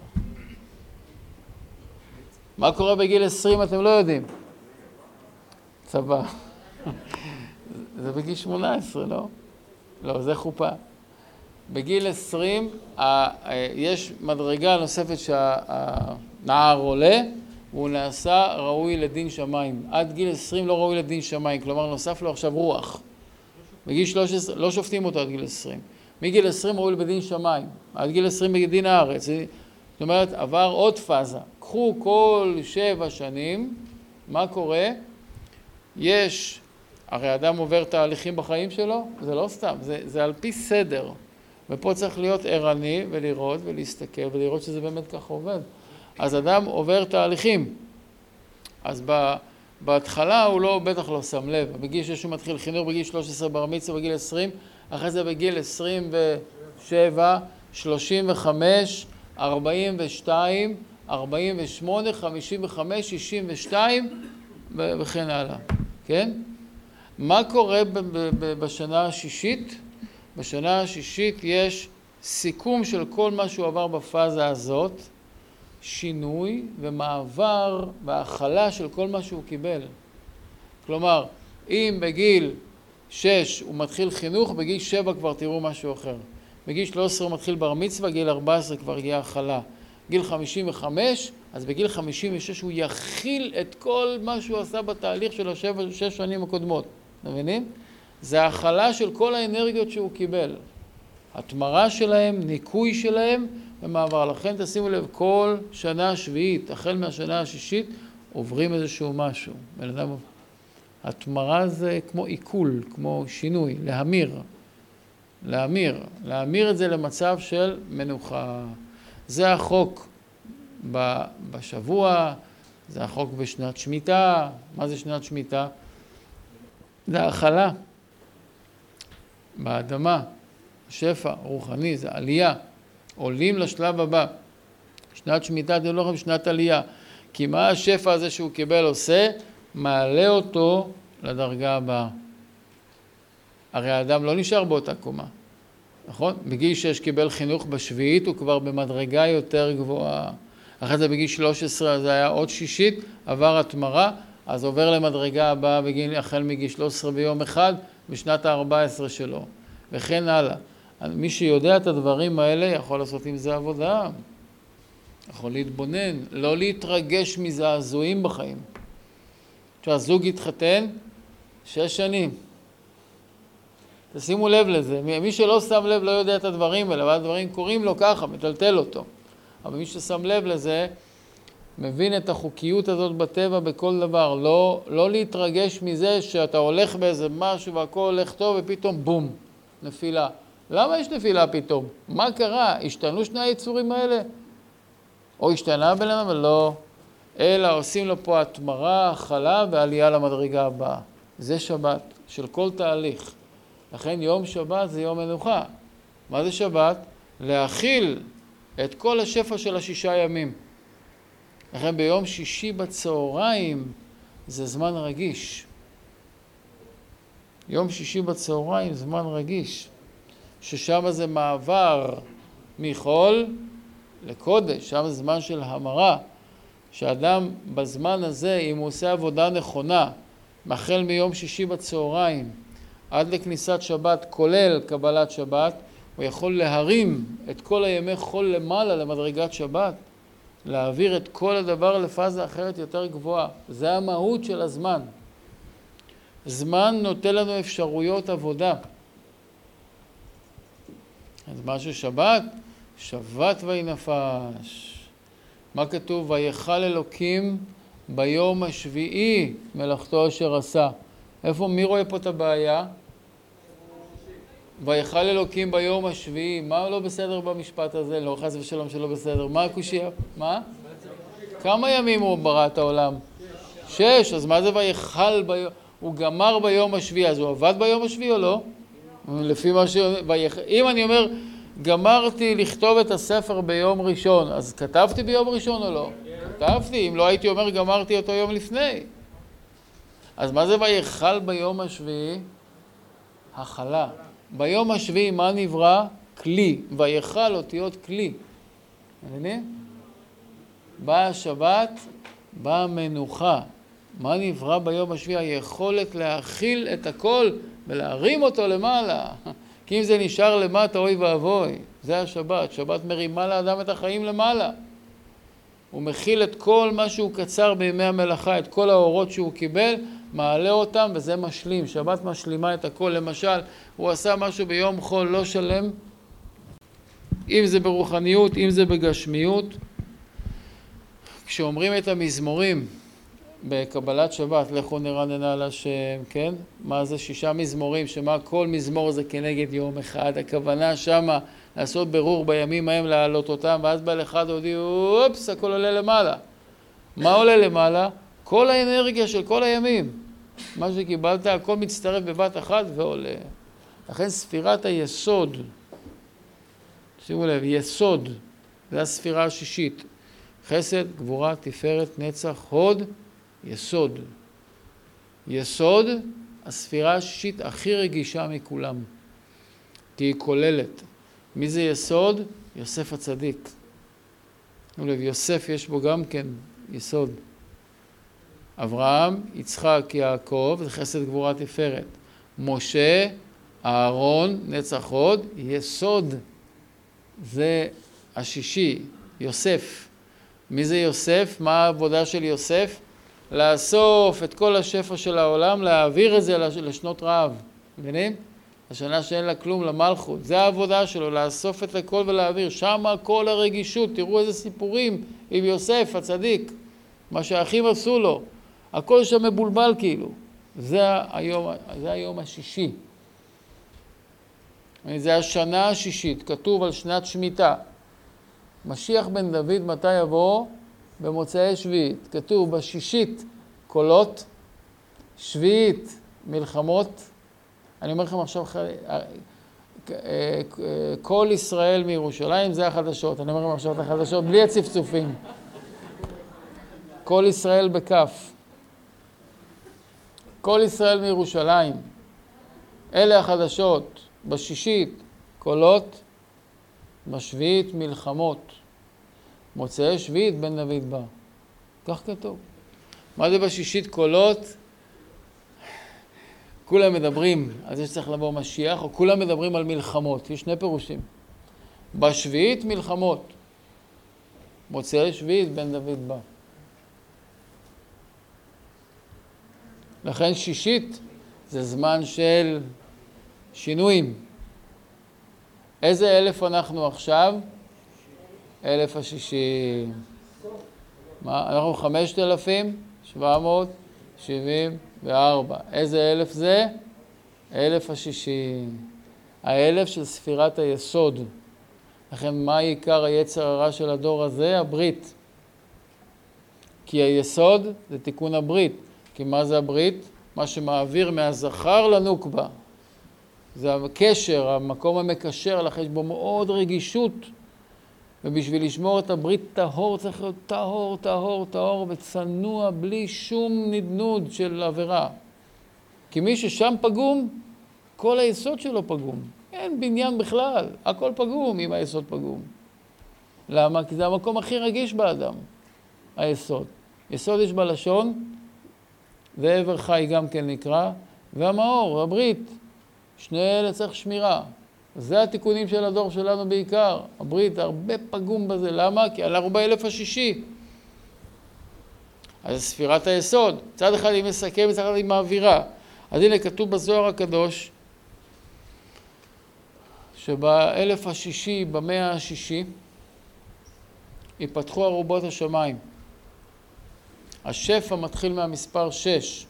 מה קורה בגיל עשרים אתם לא יודעים. צבא. זה בגיל שמונה עשרה, לא? לא, זה חופה. בגיל עשרים יש מדרגה נוספת שהנער עולה והוא נעשה ראוי לדין שמיים. עד גיל עשרים לא ראוי לדין שמיים, כלומר נוסף לו עכשיו רוח. בגיל שלוש עשרה, לא שופטים אותו עד גיל עשרים. מגיל עשרים ראוי בדין שמיים, עד גיל עשרים בדין הארץ. זאת אומרת, עבר עוד פאזה. קחו כל שבע שנים, מה קורה? יש, הרי אדם עובר תהליכים בחיים שלו, זה לא סתם, זה, זה על פי סדר. ופה צריך להיות ערני ולראות ולהסתכל ולראות שזה באמת ככה עובד. אז אדם עובר תהליכים. אז ב, בהתחלה הוא לא, בטח לא שם לב. בגיל 6 הוא מתחיל חינוך, בגיל 13 בר מצווה, בגיל 20, אחרי זה בגיל 27, 35, 42, 48, 55, 62 וכן הלאה, כן? מה קורה בשנה השישית? בשנה השישית יש סיכום של כל מה שהוא עבר בפאזה הזאת, שינוי ומעבר והכלה של כל מה שהוא קיבל. כלומר, אם בגיל 6 הוא מתחיל חינוך, בגיל 7 כבר תראו משהו אחר. בגיל 13 הוא מתחיל בר מצווה, גיל 14 כבר יהיה הכלה. גיל 55, אז בגיל 56 הוא יכיל את כל מה שהוא עשה בתהליך של השבע, שש שנים הקודמות. אתם מבינים? זה הכלה של כל האנרגיות שהוא קיבל. התמרה שלהם, ניקוי שלהם ומעבר. לכן תשימו לב, כל שנה שביעית, החל מהשנה השישית, עוברים איזשהו משהו. בן אדם... התמרה זה כמו עיכול, כמו שינוי, להמיר. להמיר. להמיר את זה למצב של מנוחה. זה החוק בשבוע, זה החוק בשנת שמיטה. מה זה שנת שמיטה? זה האכלה באדמה, שפע רוחני, זה עלייה. עולים לשלב הבא. שנת שמיטה זה לא שנת עלייה. כי מה השפע הזה שהוא קיבל עושה? מעלה אותו לדרגה הבאה. הרי האדם לא נשאר באותה קומה, נכון? בגיל 6 קיבל חינוך בשביעית, הוא כבר במדרגה יותר גבוהה. אחרי זה בגיל 13 זה היה עוד שישית, עבר התמרה, אז עובר למדרגה הבאה בגיל, החל מגיל 13 ביום אחד, בשנת ה-14 שלו, וכן הלאה. מי שיודע את הדברים האלה יכול לעשות עם זה עבודה, יכול להתבונן, לא להתרגש מזעזועים בחיים. כשהזוג התחתן, שש שנים. תשימו לב לזה. מי שלא שם לב לא יודע את הדברים האלה, אבל הדברים קורים לו ככה, מטלטל אותו. אבל מי ששם לב לזה, מבין את החוקיות הזאת בטבע בכל דבר. לא, לא להתרגש מזה שאתה הולך באיזה משהו והכל הולך טוב ופתאום בום, נפילה. למה יש נפילה פתאום? מה קרה? השתנו שני היצורים האלה? או השתנה אדם? לא. אלא עושים לו פה התמרה, הכלה ועלייה למדרגה הבאה. זה שבת של כל תהליך. לכן יום שבת זה יום מנוחה. מה זה שבת? להכיל את כל השפע של השישה ימים. לכן ביום שישי בצהריים זה זמן רגיש. יום שישי בצהריים זמן רגיש, ששם זה מעבר מחול לקודש, שם זה זמן של המרה, שאדם בזמן הזה, אם הוא עושה עבודה נכונה, החל מיום שישי בצהריים עד לכניסת שבת, כולל קבלת שבת, הוא יכול להרים את כל הימי חול למעלה למדרגת שבת, להעביר את כל הדבר לפאזה אחרת יותר גבוהה. זה המהות של הזמן. זמן נותן לנו אפשרויות עבודה. אז מה ששבת? שבת ויהי נפש. מה כתוב? ויכל אלוקים ביום השביעי מלאכתו אשר עשה. איפה, מי רואה פה את הבעיה? ויכל אלוקים ביום השביעי, מה לא בסדר במשפט הזה? לא, חס ושלום שלא בסדר. מה הקושייה? מה? כמה ימים הוא ברא את העולם? שש, אז מה זה ויכל ביום... הוא גמר ביום השביעי, אז הוא עבד ביום השביעי או לא? לפי מה ש... אם אני אומר, גמרתי לכתוב את הספר ביום ראשון, אז כתבתי ביום ראשון או לא? כתבתי, אם לא הייתי אומר גמרתי אותו יום לפני. אז מה זה ויכל ביום השביעי? הכלה. ביום השביעי מה נברא? כלי. ויכל אותיות כלי. מבינים? באה השבת, באה המנוחה. מה נברא ביום השביעי? היכולת להכיל את הכל ולהרים אותו למעלה. כי אם זה נשאר למטה, אוי ואבוי. זה השבת. שבת מרימה לאדם את החיים למעלה. הוא מכיל את כל מה שהוא קצר בימי המלאכה, את כל האורות שהוא קיבל, מעלה אותם וזה משלים. שבת משלימה את הכל. למשל, הוא עשה משהו ביום חול לא שלם, אם זה ברוחניות, אם זה בגשמיות. כשאומרים את המזמורים בקבלת שבת, לכו נרננה על השם, כן? מה זה שישה מזמורים, שמה כל מזמור זה כנגד יום אחד, הכוונה שמה לעשות ברור בימים ההם להעלות אותם, ואז בעל אחד הודיעו, אופס, הכל עולה למעלה. מה עולה למעלה? כל האנרגיה של כל הימים. מה שקיבלת, הכל מצטרף בבת אחת ועולה. לכן ספירת היסוד, שימו לב, יסוד, זה הספירה השישית. חסד, גבורה, תפארת, נצח, הוד, יסוד. יסוד, הספירה השישית הכי רגישה מכולם, כי היא כוללת. מי זה יסוד? יוסף הצדיק. לב, יוסף יש בו גם כן יסוד. אברהם, יצחק, יעקב, זה חסד גבורה תפארת. משה, אהרון, נצח הוד, יסוד. זה השישי, יוסף. מי זה יוסף? מה העבודה של יוסף? לאסוף את כל השפע של העולם, להעביר את זה לשנות רעב. מבינים? השנה שאין לה כלום למלכות. זה העבודה שלו, לאסוף את הכל ולהעביר. שם כל הרגישות, תראו איזה סיפורים עם יוסף הצדיק, מה שהאחים עשו לו. הכל שם מבולבל כאילו. זה היום, זה היום השישי. זה השנה השישית, כתוב על שנת שמיטה. משיח בן דוד מתי יבוא? במוצאי שביעית. כתוב בשישית קולות, שביעית מלחמות. אני אומר לכם עכשיו, כל ישראל מירושלים זה החדשות. אני אומר לכם עכשיו את החדשות בלי הצפצופים. כל ישראל בכף. כל ישראל מירושלים. אלה החדשות. בשישית קולות, בשביעית מלחמות. מוצאי שביעית בן דוד בא. כך כתוב. מה זה בשישית קולות? כולם מדברים על זה שצריך לבוא משיח, או כולם מדברים על מלחמות. יש שני פירושים. בשביעית מלחמות. מוצאי שביעית בן דוד בא. לכן שישית זה זמן של שינויים. איזה אלף אנחנו עכשיו? אלף השישי. מה? אנחנו חמשת אלפים שבע מאות שבעים וארבע. איזה אלף זה? אלף השישי. האלף של ספירת היסוד. לכן מה עיקר היצר הרע של הדור הזה? הברית. כי היסוד זה תיקון הברית. כי מה זה הברית? מה שמעביר מהזכר לנוקבה. זה הקשר, המקום המקשר, לכן יש בו מאוד רגישות. ובשביל לשמור את הברית טהור צריך להיות טהור, טהור, טהור וצנוע בלי שום נדנוד של עבירה. כי מי ששם פגום, כל היסוד שלו פגום. אין בניין בכלל, הכל פגום אם היסוד פגום. למה? כי זה המקום הכי רגיש באדם, היסוד. יסוד יש בלשון, ועבר חי גם כן נקרא, והמאור, הברית. שני אלה צריך שמירה. זה התיקונים של הדור שלנו בעיקר. הברית, הרבה פגום בזה. למה? כי אנחנו באלף השישי. אז ספירת היסוד. מצד אחד היא מסכמת, מצד אחד היא מעבירה. אז הנה כתוב בזוהר הקדוש, שבאלף השישי, במאה השישי, ייפתחו ארובות השמיים. השפע מתחיל מהמספר שש.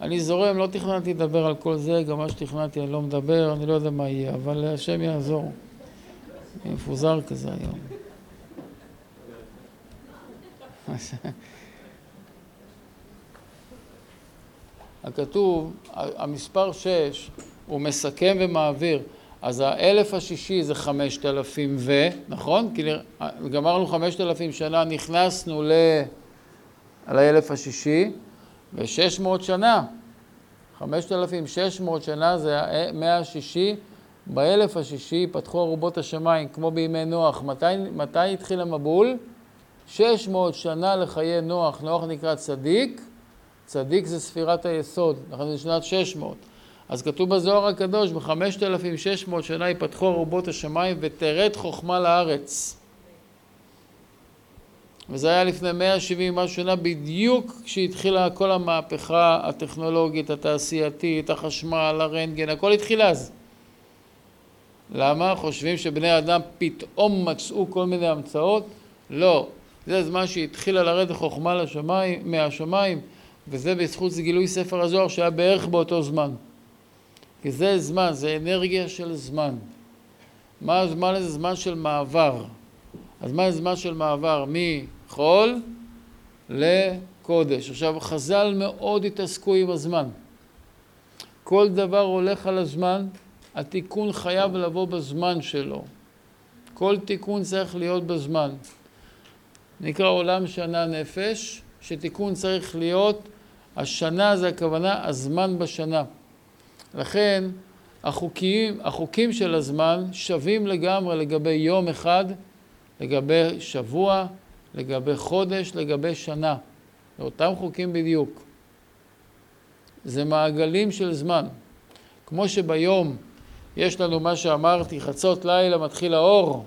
אני זורם, לא תכננתי לדבר על כל זה, גם מה שתכננתי אני לא מדבר, אני לא יודע מה יהיה, אבל השם יעזור. אני מפוזר כזה היום. הכתוב, המספר שש, הוא מסכם ומעביר. אז האלף השישי זה חמשת אלפים ו, נכון? כי גמרנו חמשת אלפים שנה, נכנסנו ל... על האלף השישי, ושש מאות שנה, חמשת אלפים שש מאות שנה זה המאה השישי, באלף השישי פתחו ארובות השמיים, כמו בימי נוח. מתי, מתי התחיל המבול? שש מאות שנה לחיי נוח. נוח נקרא צדיק, צדיק זה ספירת היסוד, לכן זה שנת שש מאות. אז כתוב בזוהר הקדוש, בחמשת אלפים שש מאות שנה יפתחו ארובות השמיים ותרד חוכמה לארץ. וזה היה לפני 170 משהו שנה, בדיוק כשהתחילה כל המהפכה הטכנולוגית, התעשייתית, החשמל, הרנטגן, הכל התחיל אז. למה? חושבים שבני אדם פתאום מצאו כל מיני המצאות? לא. זה הזמן שהתחילה לרדת חוכמה לשמיים, מהשמיים, וזה בזכות גילוי ספר הזוהר שהיה בערך באותו זמן. כי זה זמן, זה אנרגיה של זמן. מה הזמן הזה? זמן של מעבר. הזמן זה זמן של מעבר מחול לקודש. עכשיו, חז"ל מאוד התעסקו עם הזמן. כל דבר הולך על הזמן, התיקון חייב לבוא בזמן שלו. כל תיקון צריך להיות בזמן. נקרא עולם שנה נפש, שתיקון צריך להיות, השנה זה הכוונה, הזמן בשנה. לכן החוקים, החוקים של הזמן שווים לגמרי לגבי יום אחד לגבי שבוע, לגבי חודש, לגבי שנה. זה אותם חוקים בדיוק. זה מעגלים של זמן. כמו שביום יש לנו מה שאמרתי, חצות לילה מתחיל האור,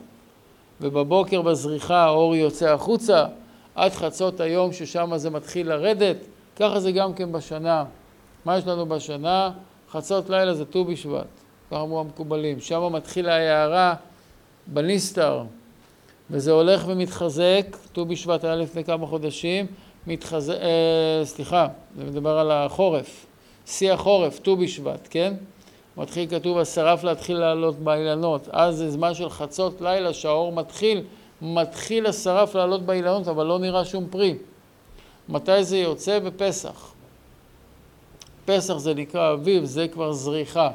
ובבוקר בזריחה האור יוצא החוצה, עד חצות היום ששם זה מתחיל לרדת, ככה זה גם כן בשנה. מה יש לנו בשנה? חצות לילה זה ט"ו בשבט, ככה אמרו המקובלים. שם מתחילה ההערה בניסתר. וזה הולך ומתחזק, ט"ו בשבט היה לפני כמה חודשים, מתחזק, אה, סליחה, זה מדבר על החורף, שיא החורף, ט"ו בשבט, כן? מתחיל כתוב, השרף להתחיל לעלות באילנות, אז זה זמן של חצות לילה שהאור מתחיל מתחיל השרף לעלות באילנות, אבל לא נראה שום פרי. מתי זה יוצא? בפסח. פסח זה נקרא אביב, זה כבר זריחה.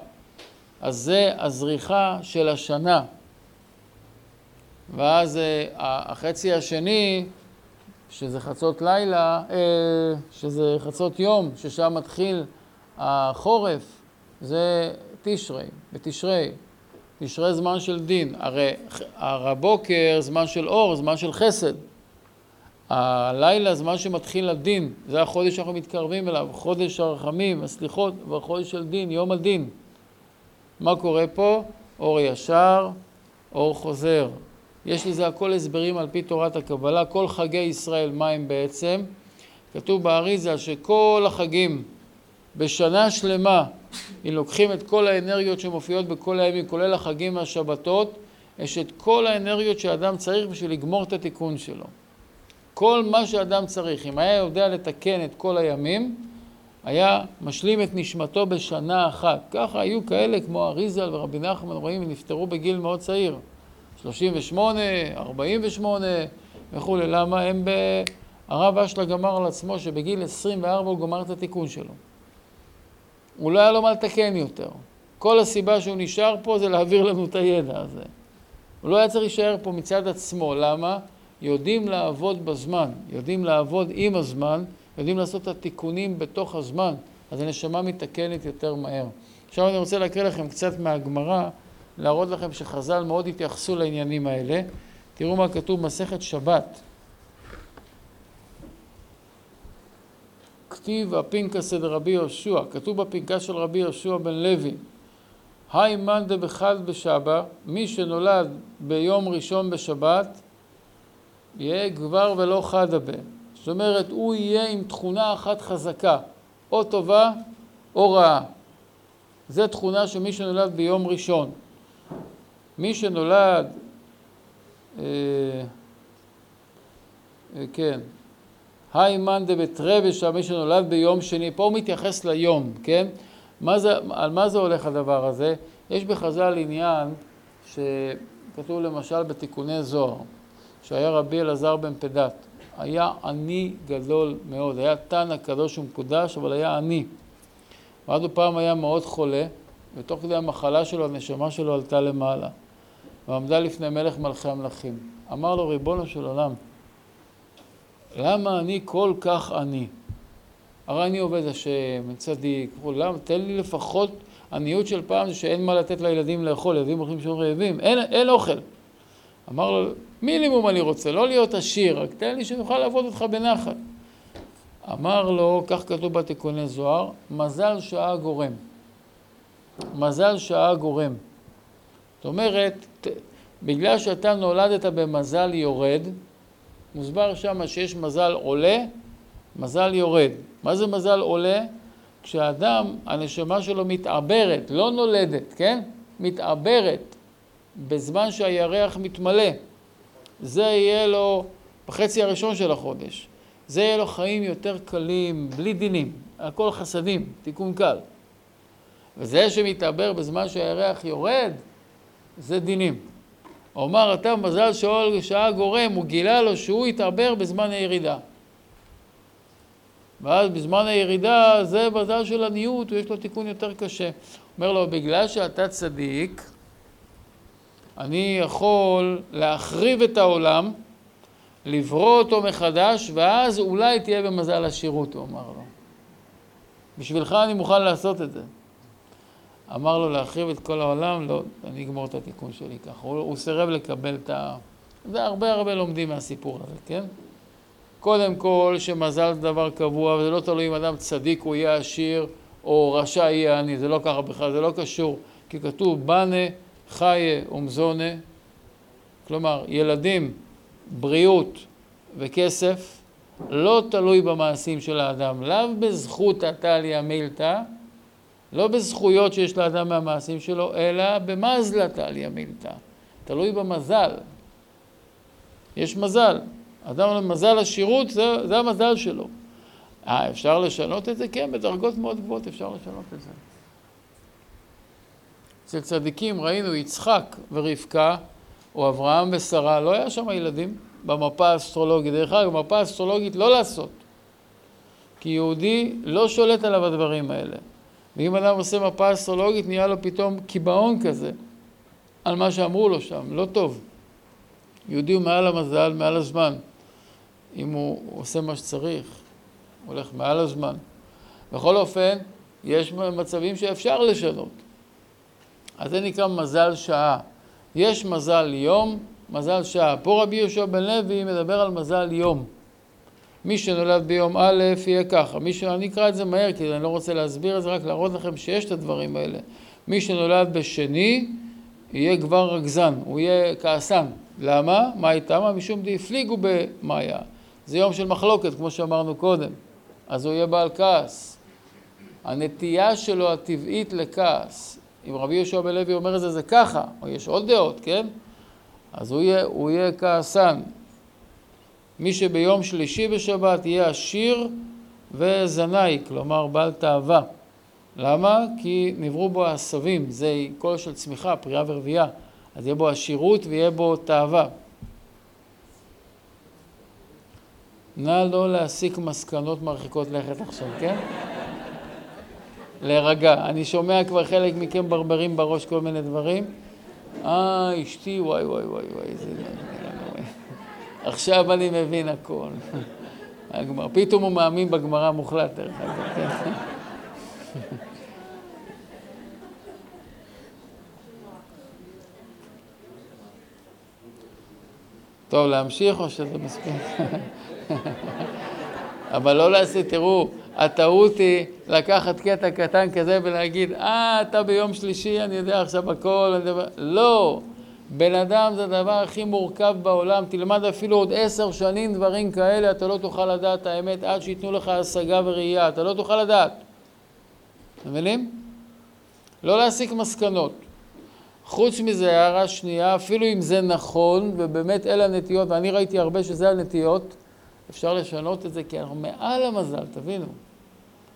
אז זה הזריחה של השנה. ואז אה, החצי השני, שזה חצות לילה, אה, שזה חצות יום, ששם מתחיל החורף, זה תשרי, בתשרי. תשרי זמן של דין. הרי, הר הבוקר זמן של אור, זמן של חסד. הלילה זמן שמתחיל הדין, זה החודש שאנחנו מתקרבים אליו, חודש הרחמים, הסליחות, והחודש של דין, יום הדין. מה קורה פה? אור ישר, אור חוזר. יש לזה הכל הסברים על פי תורת הקבלה. כל חגי ישראל, מה הם בעצם? כתוב באריזה שכל החגים בשנה שלמה, אם לוקחים את כל האנרגיות שמופיעות בכל הימים, כולל החגים והשבתות, יש את כל האנרגיות שאדם צריך בשביל לגמור את התיקון שלו. כל מה שאדם צריך, אם היה יודע לתקן את כל הימים, היה משלים את נשמתו בשנה אחת. ככה היו כאלה כמו אריזל ורבי נחמן, רואים, נפטרו בגיל מאוד צעיר. 38, 48 וכולי. למה? הם ב... הרב אשלה גמר על עצמו שבגיל 24 הוא גמר את התיקון שלו. הוא לא היה לו מה לתקן יותר. כל הסיבה שהוא נשאר פה זה להעביר לנו את הידע הזה. הוא לא היה צריך להישאר פה מצד עצמו. למה? יודעים לעבוד בזמן, יודעים לעבוד עם הזמן, יודעים לעשות את התיקונים בתוך הזמן, אז הנשמה מתקנת יותר מהר. עכשיו אני רוצה להקריא לכם קצת מהגמרא, להראות לכם שחז"ל מאוד התייחסו לעניינים האלה. תראו מה כתוב במסכת שבת. כתיב הפנקס של רבי יהושע, כתוב בפנקס של רבי יהושע בן לוי, היי מאן דבחד בשבא, מי שנולד ביום ראשון בשבת, יהיה גבר ולא חדה בה. זאת אומרת, הוא יהיה עם תכונה אחת חזקה, או טובה או רעה. זו תכונה של מי שנולד ביום ראשון. מי שנולד, אה, אה, כן, היי מאן דבתרבשה, מי שנולד ביום שני, פה הוא מתייחס ליום, כן? מה זה, על מה זה הולך הדבר הזה? יש בחז"ל עניין שכתוב למשל בתיקוני זוהר, שהיה רבי אלעזר בן פדת, היה עני גדול מאוד, היה תנא קדוש ומקודש, אבל היה עני. ואז הוא פעם היה מאוד חולה, ותוך כדי המחלה שלו, הנשמה שלו עלתה למעלה, ועמדה לפני מלך מלכי המלכים. אמר לו, ריבונו של עולם, למה אני כל כך עני? הרי אני עובד השם, צדיק, למה? תן לי לפחות עניות של פעם שאין מה לתת לילדים לאכול, ילדים הולכים שם רעבים, אין, אין אוכל. אמר לו, מינימום אני רוצה, לא להיות עשיר, רק תן לי שנוכל לעבוד אותך בנחת. אמר לו, כך כתוב בתיקוני זוהר, מזל שעה גורם. מזל שעה גורם. זאת אומרת, בגלל שאתה נולדת במזל יורד, מוסבר שם שיש מזל עולה, מזל יורד. מה זה מזל עולה? כשאדם, הנשמה שלו מתעברת, לא נולדת, כן? מתעברת בזמן שהירח מתמלא. זה יהיה לו בחצי הראשון של החודש. זה יהיה לו חיים יותר קלים, בלי דינים, הכל חסדים, תיקון קל. וזה שמתעבר בזמן שהירח יורד, זה דינים. אומר אתה מזל שאול שעה גורם, הוא גילה לו שהוא יתעבר בזמן הירידה. ואז בזמן הירידה זה מזל של עניות, ויש לו תיקון יותר קשה. אומר לו, בגלל שאתה צדיק, אני יכול להחריב את העולם, לברוא אותו מחדש, ואז אולי תהיה במזל השירות, הוא אמר לו. בשבילך אני מוכן לעשות את זה. אמר לו להחריב את כל העולם, לא, אני אגמור את התיקון שלי ככה. הוא, הוא סירב לקבל את ה... זה הרבה הרבה לומדים מהסיפור הזה, כן? קודם כל, שמזל זה דבר קבוע, וזה לא תלוי אם אדם צדיק הוא יהיה עשיר, או רשע יהיה עני, זה לא ככה בכלל, זה לא קשור. כי כתוב בנה חיה ומזונה, כלומר, ילדים, בריאות וכסף, לא תלוי במעשים של האדם, לאו בזכות עתליה מילתא, לא בזכויות שיש לאדם מהמעשים שלו, אלא במזלת עליה מילתא. תלוי במזל. יש מזל. אדם מזל השירות, זה, זה המזל שלו. אה, אפשר לשנות את זה? כן, בדרגות מאוד גבוהות אפשר לשנות את זה. אצל צדיקים ראינו יצחק ורבקה, או אברהם ושרה, לא היה שם ילדים במפה האסטרולוגית. דרך אגב, במפה האסטרולוגית לא לעשות. כי יהודי לא שולט עליו הדברים האלה. ואם אדם עושה מפה אסטרולוגית, נהיה לו פתאום קיבעון כזה על מה שאמרו לו שם, לא טוב. יהודי הוא מעל המזל, מעל הזמן. אם הוא עושה מה שצריך, הולך מעל הזמן. בכל אופן, יש מצבים שאפשר לשנות. אז זה נקרא מזל שעה. יש מזל יום, מזל שעה. פה רבי יהושע בן לוי מדבר על מזל יום. מי שנולד ביום א' יהיה ככה. מי ש... אני אקרא את זה מהר כי אני לא רוצה להסביר את זה, רק להראות לכם שיש את הדברים האלה. מי שנולד בשני יהיה כבר רגזן, הוא יהיה כעסן. למה? מה איתם? משום דהפליגו במאיה. זה יום של מחלוקת, כמו שאמרנו קודם. אז הוא יהיה בעל כעס. הנטייה שלו הטבעית לכעס, אם רבי יהושע בן לוי אומר את זה, זה ככה, או יש עוד דעות, כן? אז הוא יהיה, הוא יהיה כעסן. מי שביום שלישי בשבת יהיה עשיר וזנאי, כלומר בעל תאווה. למה? כי נבראו בו העשבים, זה קול של צמיחה, פריאה ורבייה. אז יהיה בו עשירות ויהיה בו תאווה. נא לא להסיק מסקנות מרחיקות לכת עכשיו, כן? להירגע. אני שומע כבר חלק מכם ברברים בראש כל מיני דברים. אה, אשתי, וואי וואי וואי וואי, זה... עכשיו אני מבין הכל. הגמר. פתאום הוא מאמין בגמרא מוחלט, דרך אגב, כן? טוב, להמשיך או שזה מספיק? אבל לא לעשות, תראו, הטעות היא לקחת קטע קטן כזה ולהגיד, אה, אתה ביום שלישי, אני יודע עכשיו הכל, אני יודע... לא. בן אדם זה הדבר הכי מורכב בעולם, תלמד אפילו עוד עשר שנים דברים כאלה, אתה לא תוכל לדעת את האמת עד שייתנו לך השגה וראייה, אתה לא תוכל לדעת. אתם מבינים? לא להסיק מסקנות. חוץ מזה, הערה שנייה, אפילו אם זה נכון, ובאמת אלה הנטיות, ואני ראיתי הרבה שזה הנטיות, אפשר לשנות את זה כי אנחנו מעל המזל, תבינו.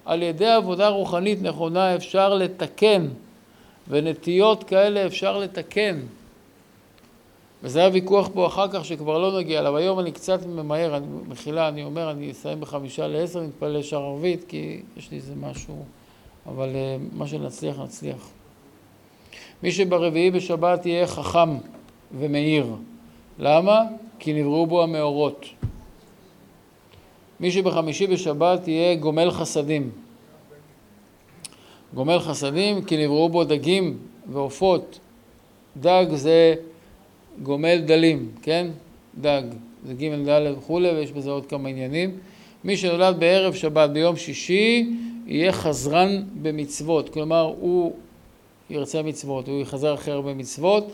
על ידי עבודה רוחנית נכונה אפשר לתקן, ונטיות כאלה אפשר לתקן. וזה היה ויכוח פה אחר כך שכבר לא נגיע אליו. היום אני קצת ממהר, אני, מחילה, אני אומר, אני אסיים בחמישה לעשר, נתפלל שער ערבית, כי יש לי איזה משהו, אבל uh, מה שנצליח, נצליח. מי שברביעי בשבת יהיה חכם ומאיר. למה? כי נבראו בו המאורות. מי שבחמישי בשבת יהיה גומל חסדים. גומל חסדים כי נבראו בו דגים ועופות. דג זה גומל דלים, כן? דג, זה ג' ד' וכולי, ויש בזה עוד כמה עניינים. מי שנולד בערב שבת ביום שישי יהיה חזרן במצוות, כלומר הוא ירצה מצוות, הוא יחזר אחר במצוות.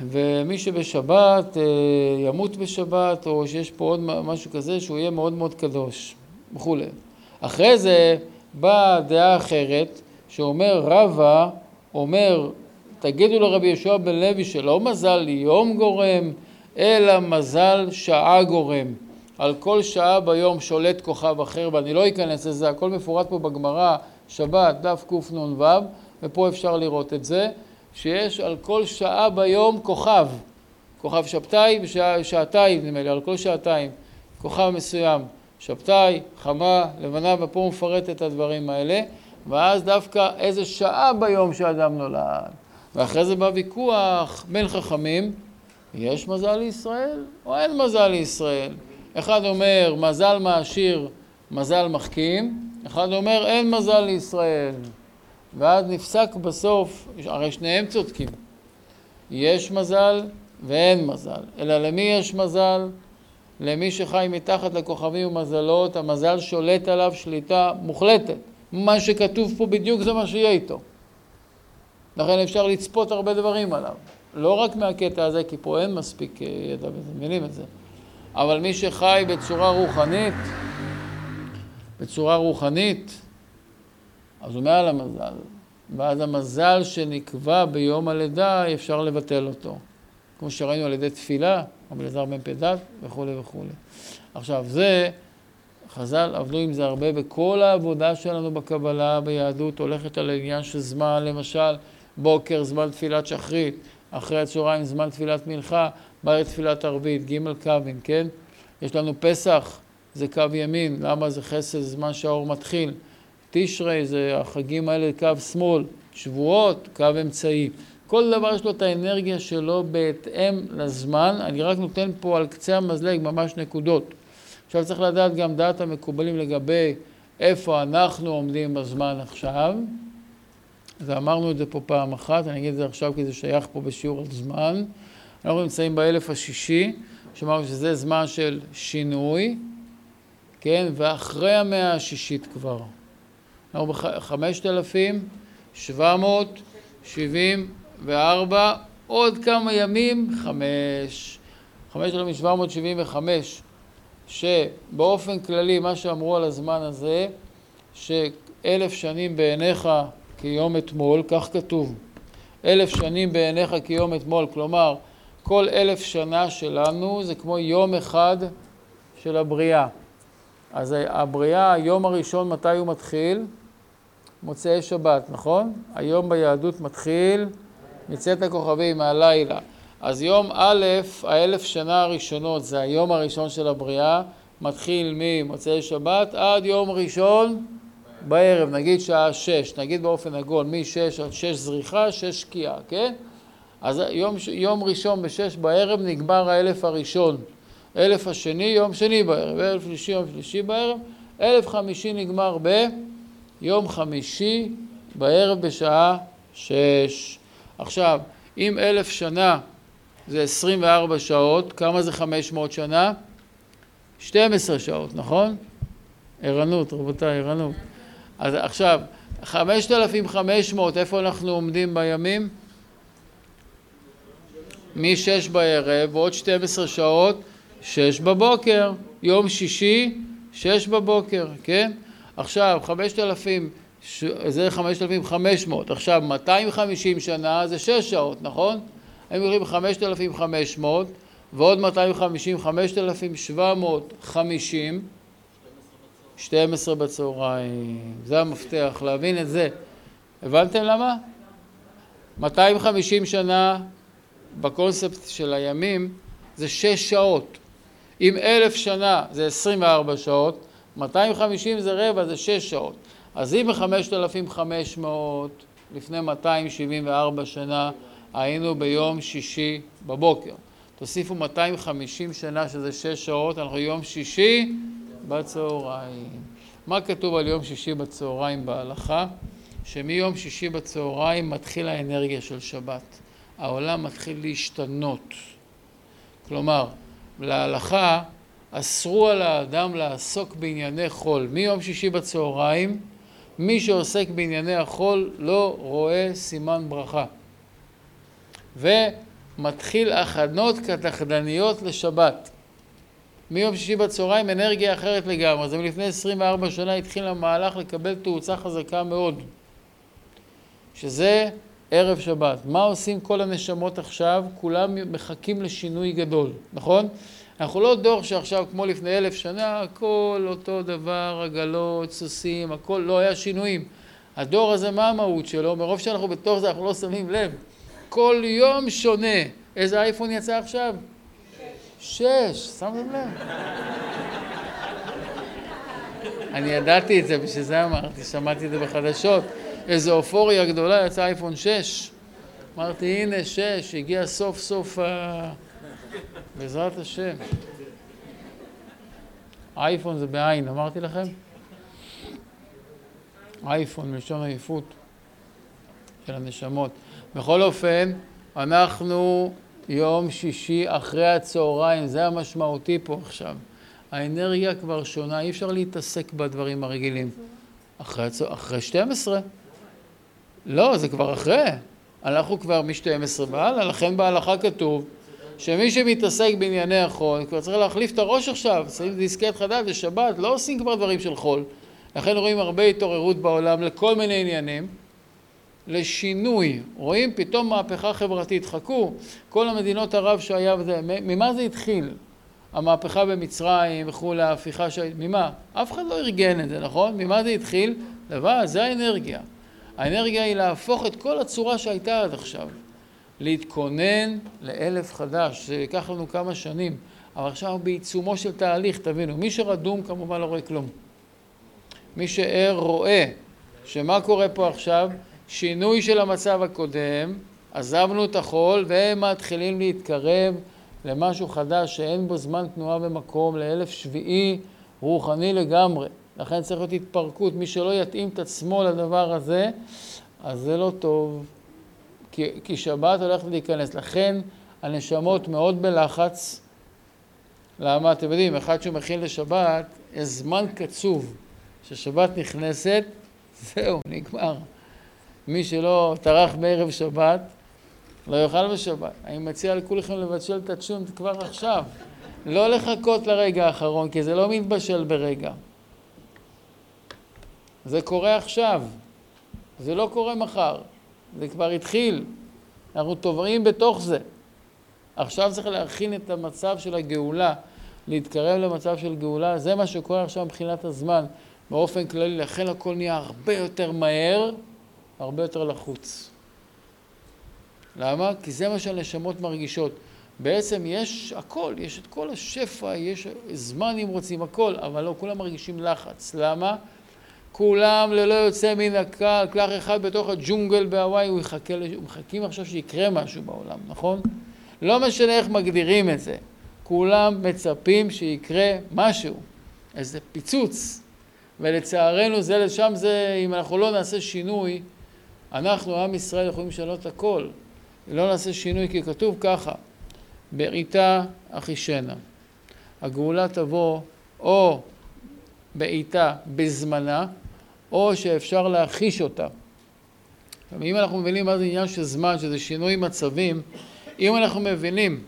ומי שבשבת אה, ימות בשבת, או שיש פה עוד משהו כזה, שהוא יהיה מאוד מאוד קדוש וכולי. אחרי זה באה דעה אחרת, שאומר רבא, אומר, תגידו לרבי יהושע בן לוי שלא מזל יום גורם, אלא מזל שעה גורם. על כל שעה ביום שולט כוכב אחר, ואני לא אכנס לזה, הכל מפורט פה בגמרא, שבת, דף קנ"ו, ופה אפשר לראות את זה. שיש על כל שעה ביום כוכב, כוכב שבתאי ושעתיים נדמה לי, על כל שעתיים, כוכב מסוים, שבתאי, חמה, לבנה, ופה הוא מפרט את הדברים האלה, ואז דווקא איזה שעה ביום שאדם נולד. ואחרי זה בא ויכוח בין חכמים, יש מזל לישראל או אין מזל לישראל? אחד אומר מזל מעשיר, מזל מחכים, אחד אומר אין מזל לישראל. ואז נפסק בסוף, הרי שניהם צודקים. יש מזל ואין מזל. אלא למי יש מזל? למי שחי מתחת לכוכבים ומזלות, המזל שולט עליו שליטה מוחלטת. מה שכתוב פה בדיוק זה מה שיהיה איתו. לכן אפשר לצפות הרבה דברים עליו. לא רק מהקטע הזה, כי פה אין מספיק אה, ידע מבינים את זה. אבל מי שחי בצורה רוחנית, בצורה רוחנית, אז הוא מעל המזל. ואז המזל שנקבע ביום הלידה, אפשר לבטל אותו. כמו שראינו על ידי תפילה, רבי אלעזר בן פדת וכולי וכולי. עכשיו, זה, חז"ל עבדו עם זה הרבה, וכל העבודה שלנו בקבלה, ביהדות, הולכת על העניין של זמן, למשל, בוקר, זמן תפילת שחרית, אחרי הצהריים זמן תפילת מנחה, בערב תפילת ערבית, ג' קווים, כן? יש לנו פסח, זה קו ימין, למה זה חסד, זמן שהאור מתחיל. תשרי זה החגים האלה, קו שמאל, שבועות, קו אמצעי. כל דבר יש לו את האנרגיה שלו בהתאם לזמן, אני רק נותן פה על קצה המזלג ממש נקודות. עכשיו צריך לדעת גם דעת המקובלים לגבי איפה אנחנו עומדים בזמן עכשיו. אז אמרנו את זה פה פעם אחת, אני אגיד את זה עכשיו כי זה שייך פה בשיעור על זמן. אנחנו נמצאים באלף השישי, שאמרנו שזה זמן של שינוי, כן, ואחרי המאה השישית כבר. אנחנו בחמשת אלפים שבע מאות שבעים וארבע, עוד כמה ימים, חמש. חמשת אלפים שבע מאות שבעים וחמש, שבאופן כללי מה שאמרו על הזמן הזה, שאלף שנים בעיניך כיום אתמול, כך כתוב. אלף שנים בעיניך כיום אתמול, כלומר, כל אלף שנה שלנו זה כמו יום אחד של הבריאה. אז הבריאה, היום הראשון, מתי הוא מתחיל? מוצאי שבת, נכון? היום ביהדות מתחיל מצאת הכוכבים מהלילה. אז יום א', האלף שנה הראשונות, זה היום הראשון של הבריאה, מתחיל ממוצאי שבת עד יום ראשון בערב, נגיד שעה שש, נגיד באופן עגול, משש עד שש זריחה, שש שקיעה, כן? אז יום, יום ראשון בשש בערב נגמר האלף הראשון. אלף השני, יום שני בערב, אלף שלישי, יום שלישי בערב, אלף חמישי נגמר ביום חמישי בערב בשעה שש. עכשיו, אם אלף שנה זה עשרים וארבע שעות, כמה זה חמש מאות שנה? שתים עשרה שעות, נכון? ערנות, רבותיי, ערנות. אז עכשיו, 5,500, איפה אנחנו עומדים בימים? מ-6 בערב, ועוד 12 שעות, 6 בבוקר, יום שישי, 6 בבוקר, כן? עכשיו, 5,000, זה 5,500, עכשיו 250 שנה זה 6 שעות, נכון? הם אומרים 5,500 ועוד 250, 5,750 12 בצהריים, זה המפתח, להבין את זה. הבנתם למה? 250 שנה בקונספט של הימים זה 6 שעות. אם אלף שנה זה 24 שעות, 250 זה רבע, זה 6 שעות. אז אם ב-5500 לפני 274 שנה היינו ביום שישי בבוקר. תוסיפו 250 שנה שזה 6 שעות, אנחנו יום שישי בצהריים. מה כתוב על יום שישי בצהריים בהלכה? שמיום שישי בצהריים מתחיל האנרגיה של שבת. העולם מתחיל להשתנות. כלומר, להלכה אסרו על האדם לעסוק בענייני חול. מיום שישי בצהריים, מי שעוסק בענייני החול לא רואה סימן ברכה. ומתחיל הכנות כתחדניות לשבת. מיום שישי בצהריים אנרגיה אחרת לגמרי. זה מלפני 24 שנה התחיל המהלך לקבל תאוצה חזקה מאוד, שזה ערב שבת. מה עושים כל הנשמות עכשיו? כולם מחכים לשינוי גדול, נכון? אנחנו לא דור שעכשיו, כמו לפני אלף שנה, הכל אותו דבר, עגלות, סוסים, הכל, לא היה שינויים. הדור הזה, מה המהות שלו? מרוב שאנחנו בתוך זה, אנחנו לא שמים לב. כל יום שונה. איזה אייפון יצא עכשיו? שש, שמתם לב? אני ידעתי את זה, בשביל זה אמרתי, שמעתי את זה בחדשות. איזו אופוריה גדולה, יצא אייפון 6. אמרתי, הנה שש, הגיע סוף סוף ה... בעזרת השם. אייפון זה בעין, אמרתי לכם? אייפון מלשון עייפות של הנשמות. בכל אופן, אנחנו יום שישי אחרי הצהריים, זה המשמעותי פה עכשיו. האנרגיה כבר שונה, אי אפשר להתעסק בדברים הרגילים. אחרי, אחרי 12. לא, זה כבר אחרי. אנחנו כבר מ-12 והלאה, לכן בהלכה כתוב שמי שמתעסק בענייני החול, כבר צריך להחליף את הראש עכשיו, שמים דיסקט חדש, בשבת, לא עושים כבר דברים של חול. לכן רואים הרבה התעוררות בעולם לכל מיני עניינים. לשינוי. רואים פתאום מהפכה חברתית. חכו, כל המדינות ערב שהיה וזה, ממה זה התחיל? המהפכה במצרים וכולי, ההפיכה ש... ממה? אף אחד לא ארגן את זה, נכון? ממה זה התחיל? לבד, זה האנרגיה. האנרגיה היא להפוך את כל הצורה שהייתה עד עכשיו. להתכונן לאלף חדש. זה ייקח לנו כמה שנים, אבל עכשיו בעיצומו של תהליך, תבינו, מי שרדום כמובן לא רואה כלום. מי שער רואה שמה קורה פה עכשיו? שינוי של המצב הקודם, עזבנו את החול והם מתחילים להתקרב למשהו חדש שאין בו זמן תנועה ומקום, לאלף שביעי רוחני לגמרי. לכן צריך להיות התפרקות. מי שלא יתאים את עצמו לדבר הזה, אז זה לא טוב, כי, כי שבת הולכת להיכנס. לכן הנשמות מאוד בלחץ. למה? אתם יודעים, אחד שמכין לשבת, יש זמן קצוב. כששבת נכנסת, זהו, נגמר. מי שלא טרח בערב שבת, לא יאכל בשבת. אני מציע לכולכם לבשל את הצ'ון כבר עכשיו. לא לחכות לרגע האחרון, כי זה לא מתבשל ברגע. זה קורה עכשיו, זה לא קורה מחר, זה כבר התחיל, אנחנו טובעים בתוך זה. עכשיו צריך להכין את המצב של הגאולה, להתקרב למצב של גאולה, זה מה שקורה עכשיו מבחינת הזמן. באופן כללי, לכן הכל נהיה הרבה יותר מהר, הרבה יותר לחוץ. למה? כי זה מה שהנשמות מרגישות. בעצם יש הכל, יש את כל השפע, יש זמן אם רוצים, הכל, אבל לא, כולם מרגישים לחץ. למה? כולם ללא יוצא מן הכלל, כלל אחד בתוך הג'ונגל בהוואי, הוא יחכה, מחכים עכשיו שיקרה משהו בעולם, נכון? לא משנה איך מגדירים את זה, כולם מצפים שיקרה משהו, איזה פיצוץ, ולצערנו זה לשם זה, אם אנחנו לא נעשה שינוי, אנחנו, עם ישראל, יכולים לשנות הכל. לא נעשה שינוי, כי כתוב ככה, בעיטה אחישנה. הגאולה תבוא או בעיטה בזמנה, או שאפשר להחיש אותה. אם אנחנו מבינים מה זה עניין של זמן, שזה שינוי מצבים, אם אנחנו מבינים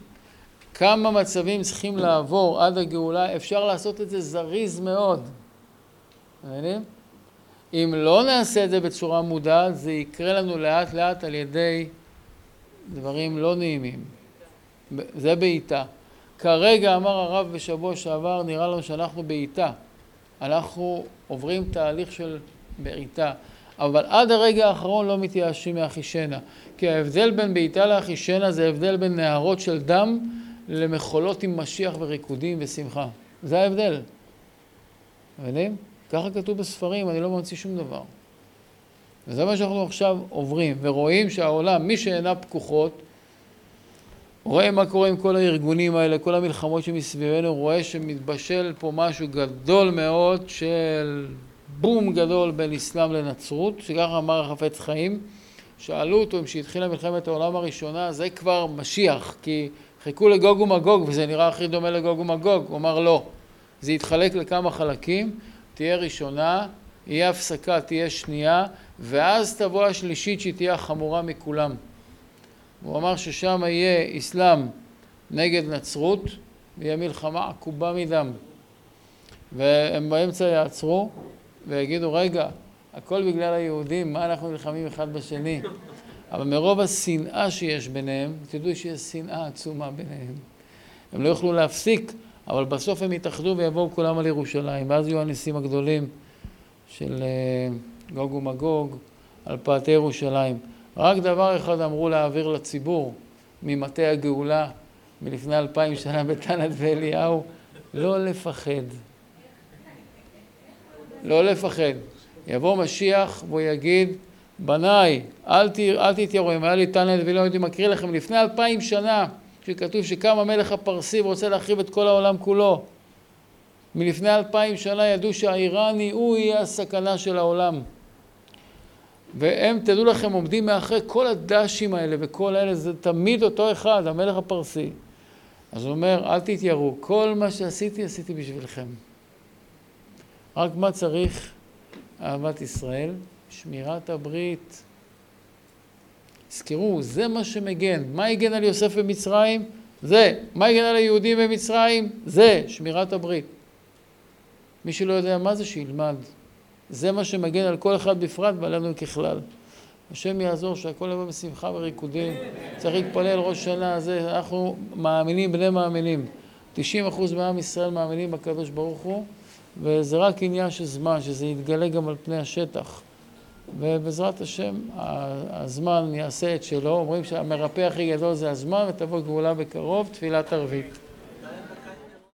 כמה מצבים צריכים לעבור עד הגאולה, אפשר לעשות את זה זריז מאוד. מבינים? אם לא נעשה את זה בצורה מודעת, זה יקרה לנו לאט לאט על ידי דברים לא נעימים. זה בעיטה. כרגע, אמר הרב בשבוע שעבר, נראה לנו שאנחנו בעיטה. אנחנו עוברים תהליך של בעיטה. אבל עד הרגע האחרון לא מתייאשים מאחישנה. כי ההבדל בין בעיטה לאחישנה זה הבדל בין נהרות של דם למחולות עם משיח וריקודים ושמחה. זה ההבדל. מבינים? ככה כתוב בספרים, אני לא ממציא שום דבר. וזה מה שאנחנו עכשיו עוברים, ורואים שהעולם, מי שעיניו פקוחות, רואה מה קורה עם כל הארגונים האלה, כל המלחמות שמסביבנו, רואה שמתבשל פה משהו גדול מאוד של בום גדול בין אסלאם לנצרות, שככה אמר החפץ חיים. שאלו אותו אם כשהתחילה מלחמת העולם הראשונה, זה כבר משיח, כי חיכו לגוג ומגוג, וזה נראה הכי דומה לגוג ומגוג. הוא אמר לא, זה יתחלק לכמה חלקים, תהיה ראשונה, יהיה הפסקה, תהיה שנייה, ואז תבוא השלישית שהיא תהיה החמורה מכולם. הוא אמר ששם יהיה אסלאם נגד נצרות, ויהיה מלחמה עקובה מדם. והם באמצע יעצרו ויגידו, רגע, הכל בגלל היהודים, מה אנחנו נלחמים אחד בשני? אבל מרוב השנאה שיש ביניהם, תדעו שיש שנאה עצומה ביניהם. הם לא יוכלו להפסיק, אבל בסוף הם יתאחדו ויבואו כולם על ירושלים, ואז יהיו הניסים הגדולים של אה, גוג ומגוג על פאתי ירושלים. רק דבר אחד אמרו להעביר לציבור ממטה הגאולה מלפני אלפיים שנה בתנת ואליהו, לא לפחד. לא לפחד. יבוא משיח והוא יגיד, בניי, אל, אל תתיירו, אם היה לי תנת ואליהו הייתי מקריא לכם לפני אלפיים שנה, שכתוב שקם המלך הפרסי ורוצה להחריב את כל העולם כולו. מלפני אלפיים שנה ידעו שהאיראני הוא יהיה הסכנה של העולם. והם, תדעו לכם, עומדים מאחורי כל הדשים האלה וכל אלה, זה תמיד אותו אחד, המלך הפרסי. אז הוא אומר, אל תתייראו, כל מה שעשיתי, עשיתי בשבילכם. רק מה צריך? אהבת ישראל, שמירת הברית. זכרו, זה מה שמגן. מה הגן על יוסף במצרים? זה. מה הגן על היהודים במצרים? זה, שמירת הברית. מי שלא יודע מה זה, שילמד. זה מה שמגן על כל אחד בפרט ועלינו ככלל. השם יעזור שהכל יבוא בשמחה וריקודים. צריך להתפלל ראש שנה, זה, אנחנו מאמינים, בני מאמינים. 90% מעם ישראל מאמינים בקדוש ברוך הוא, וזה רק עניין של זמן, שזה יתגלה גם על פני השטח. ובעזרת השם הזמן יעשה את שלו, אומרים שהמרפא הכי גדול זה הזמן ותבוא גאולה בקרוב, תפילת ערבית.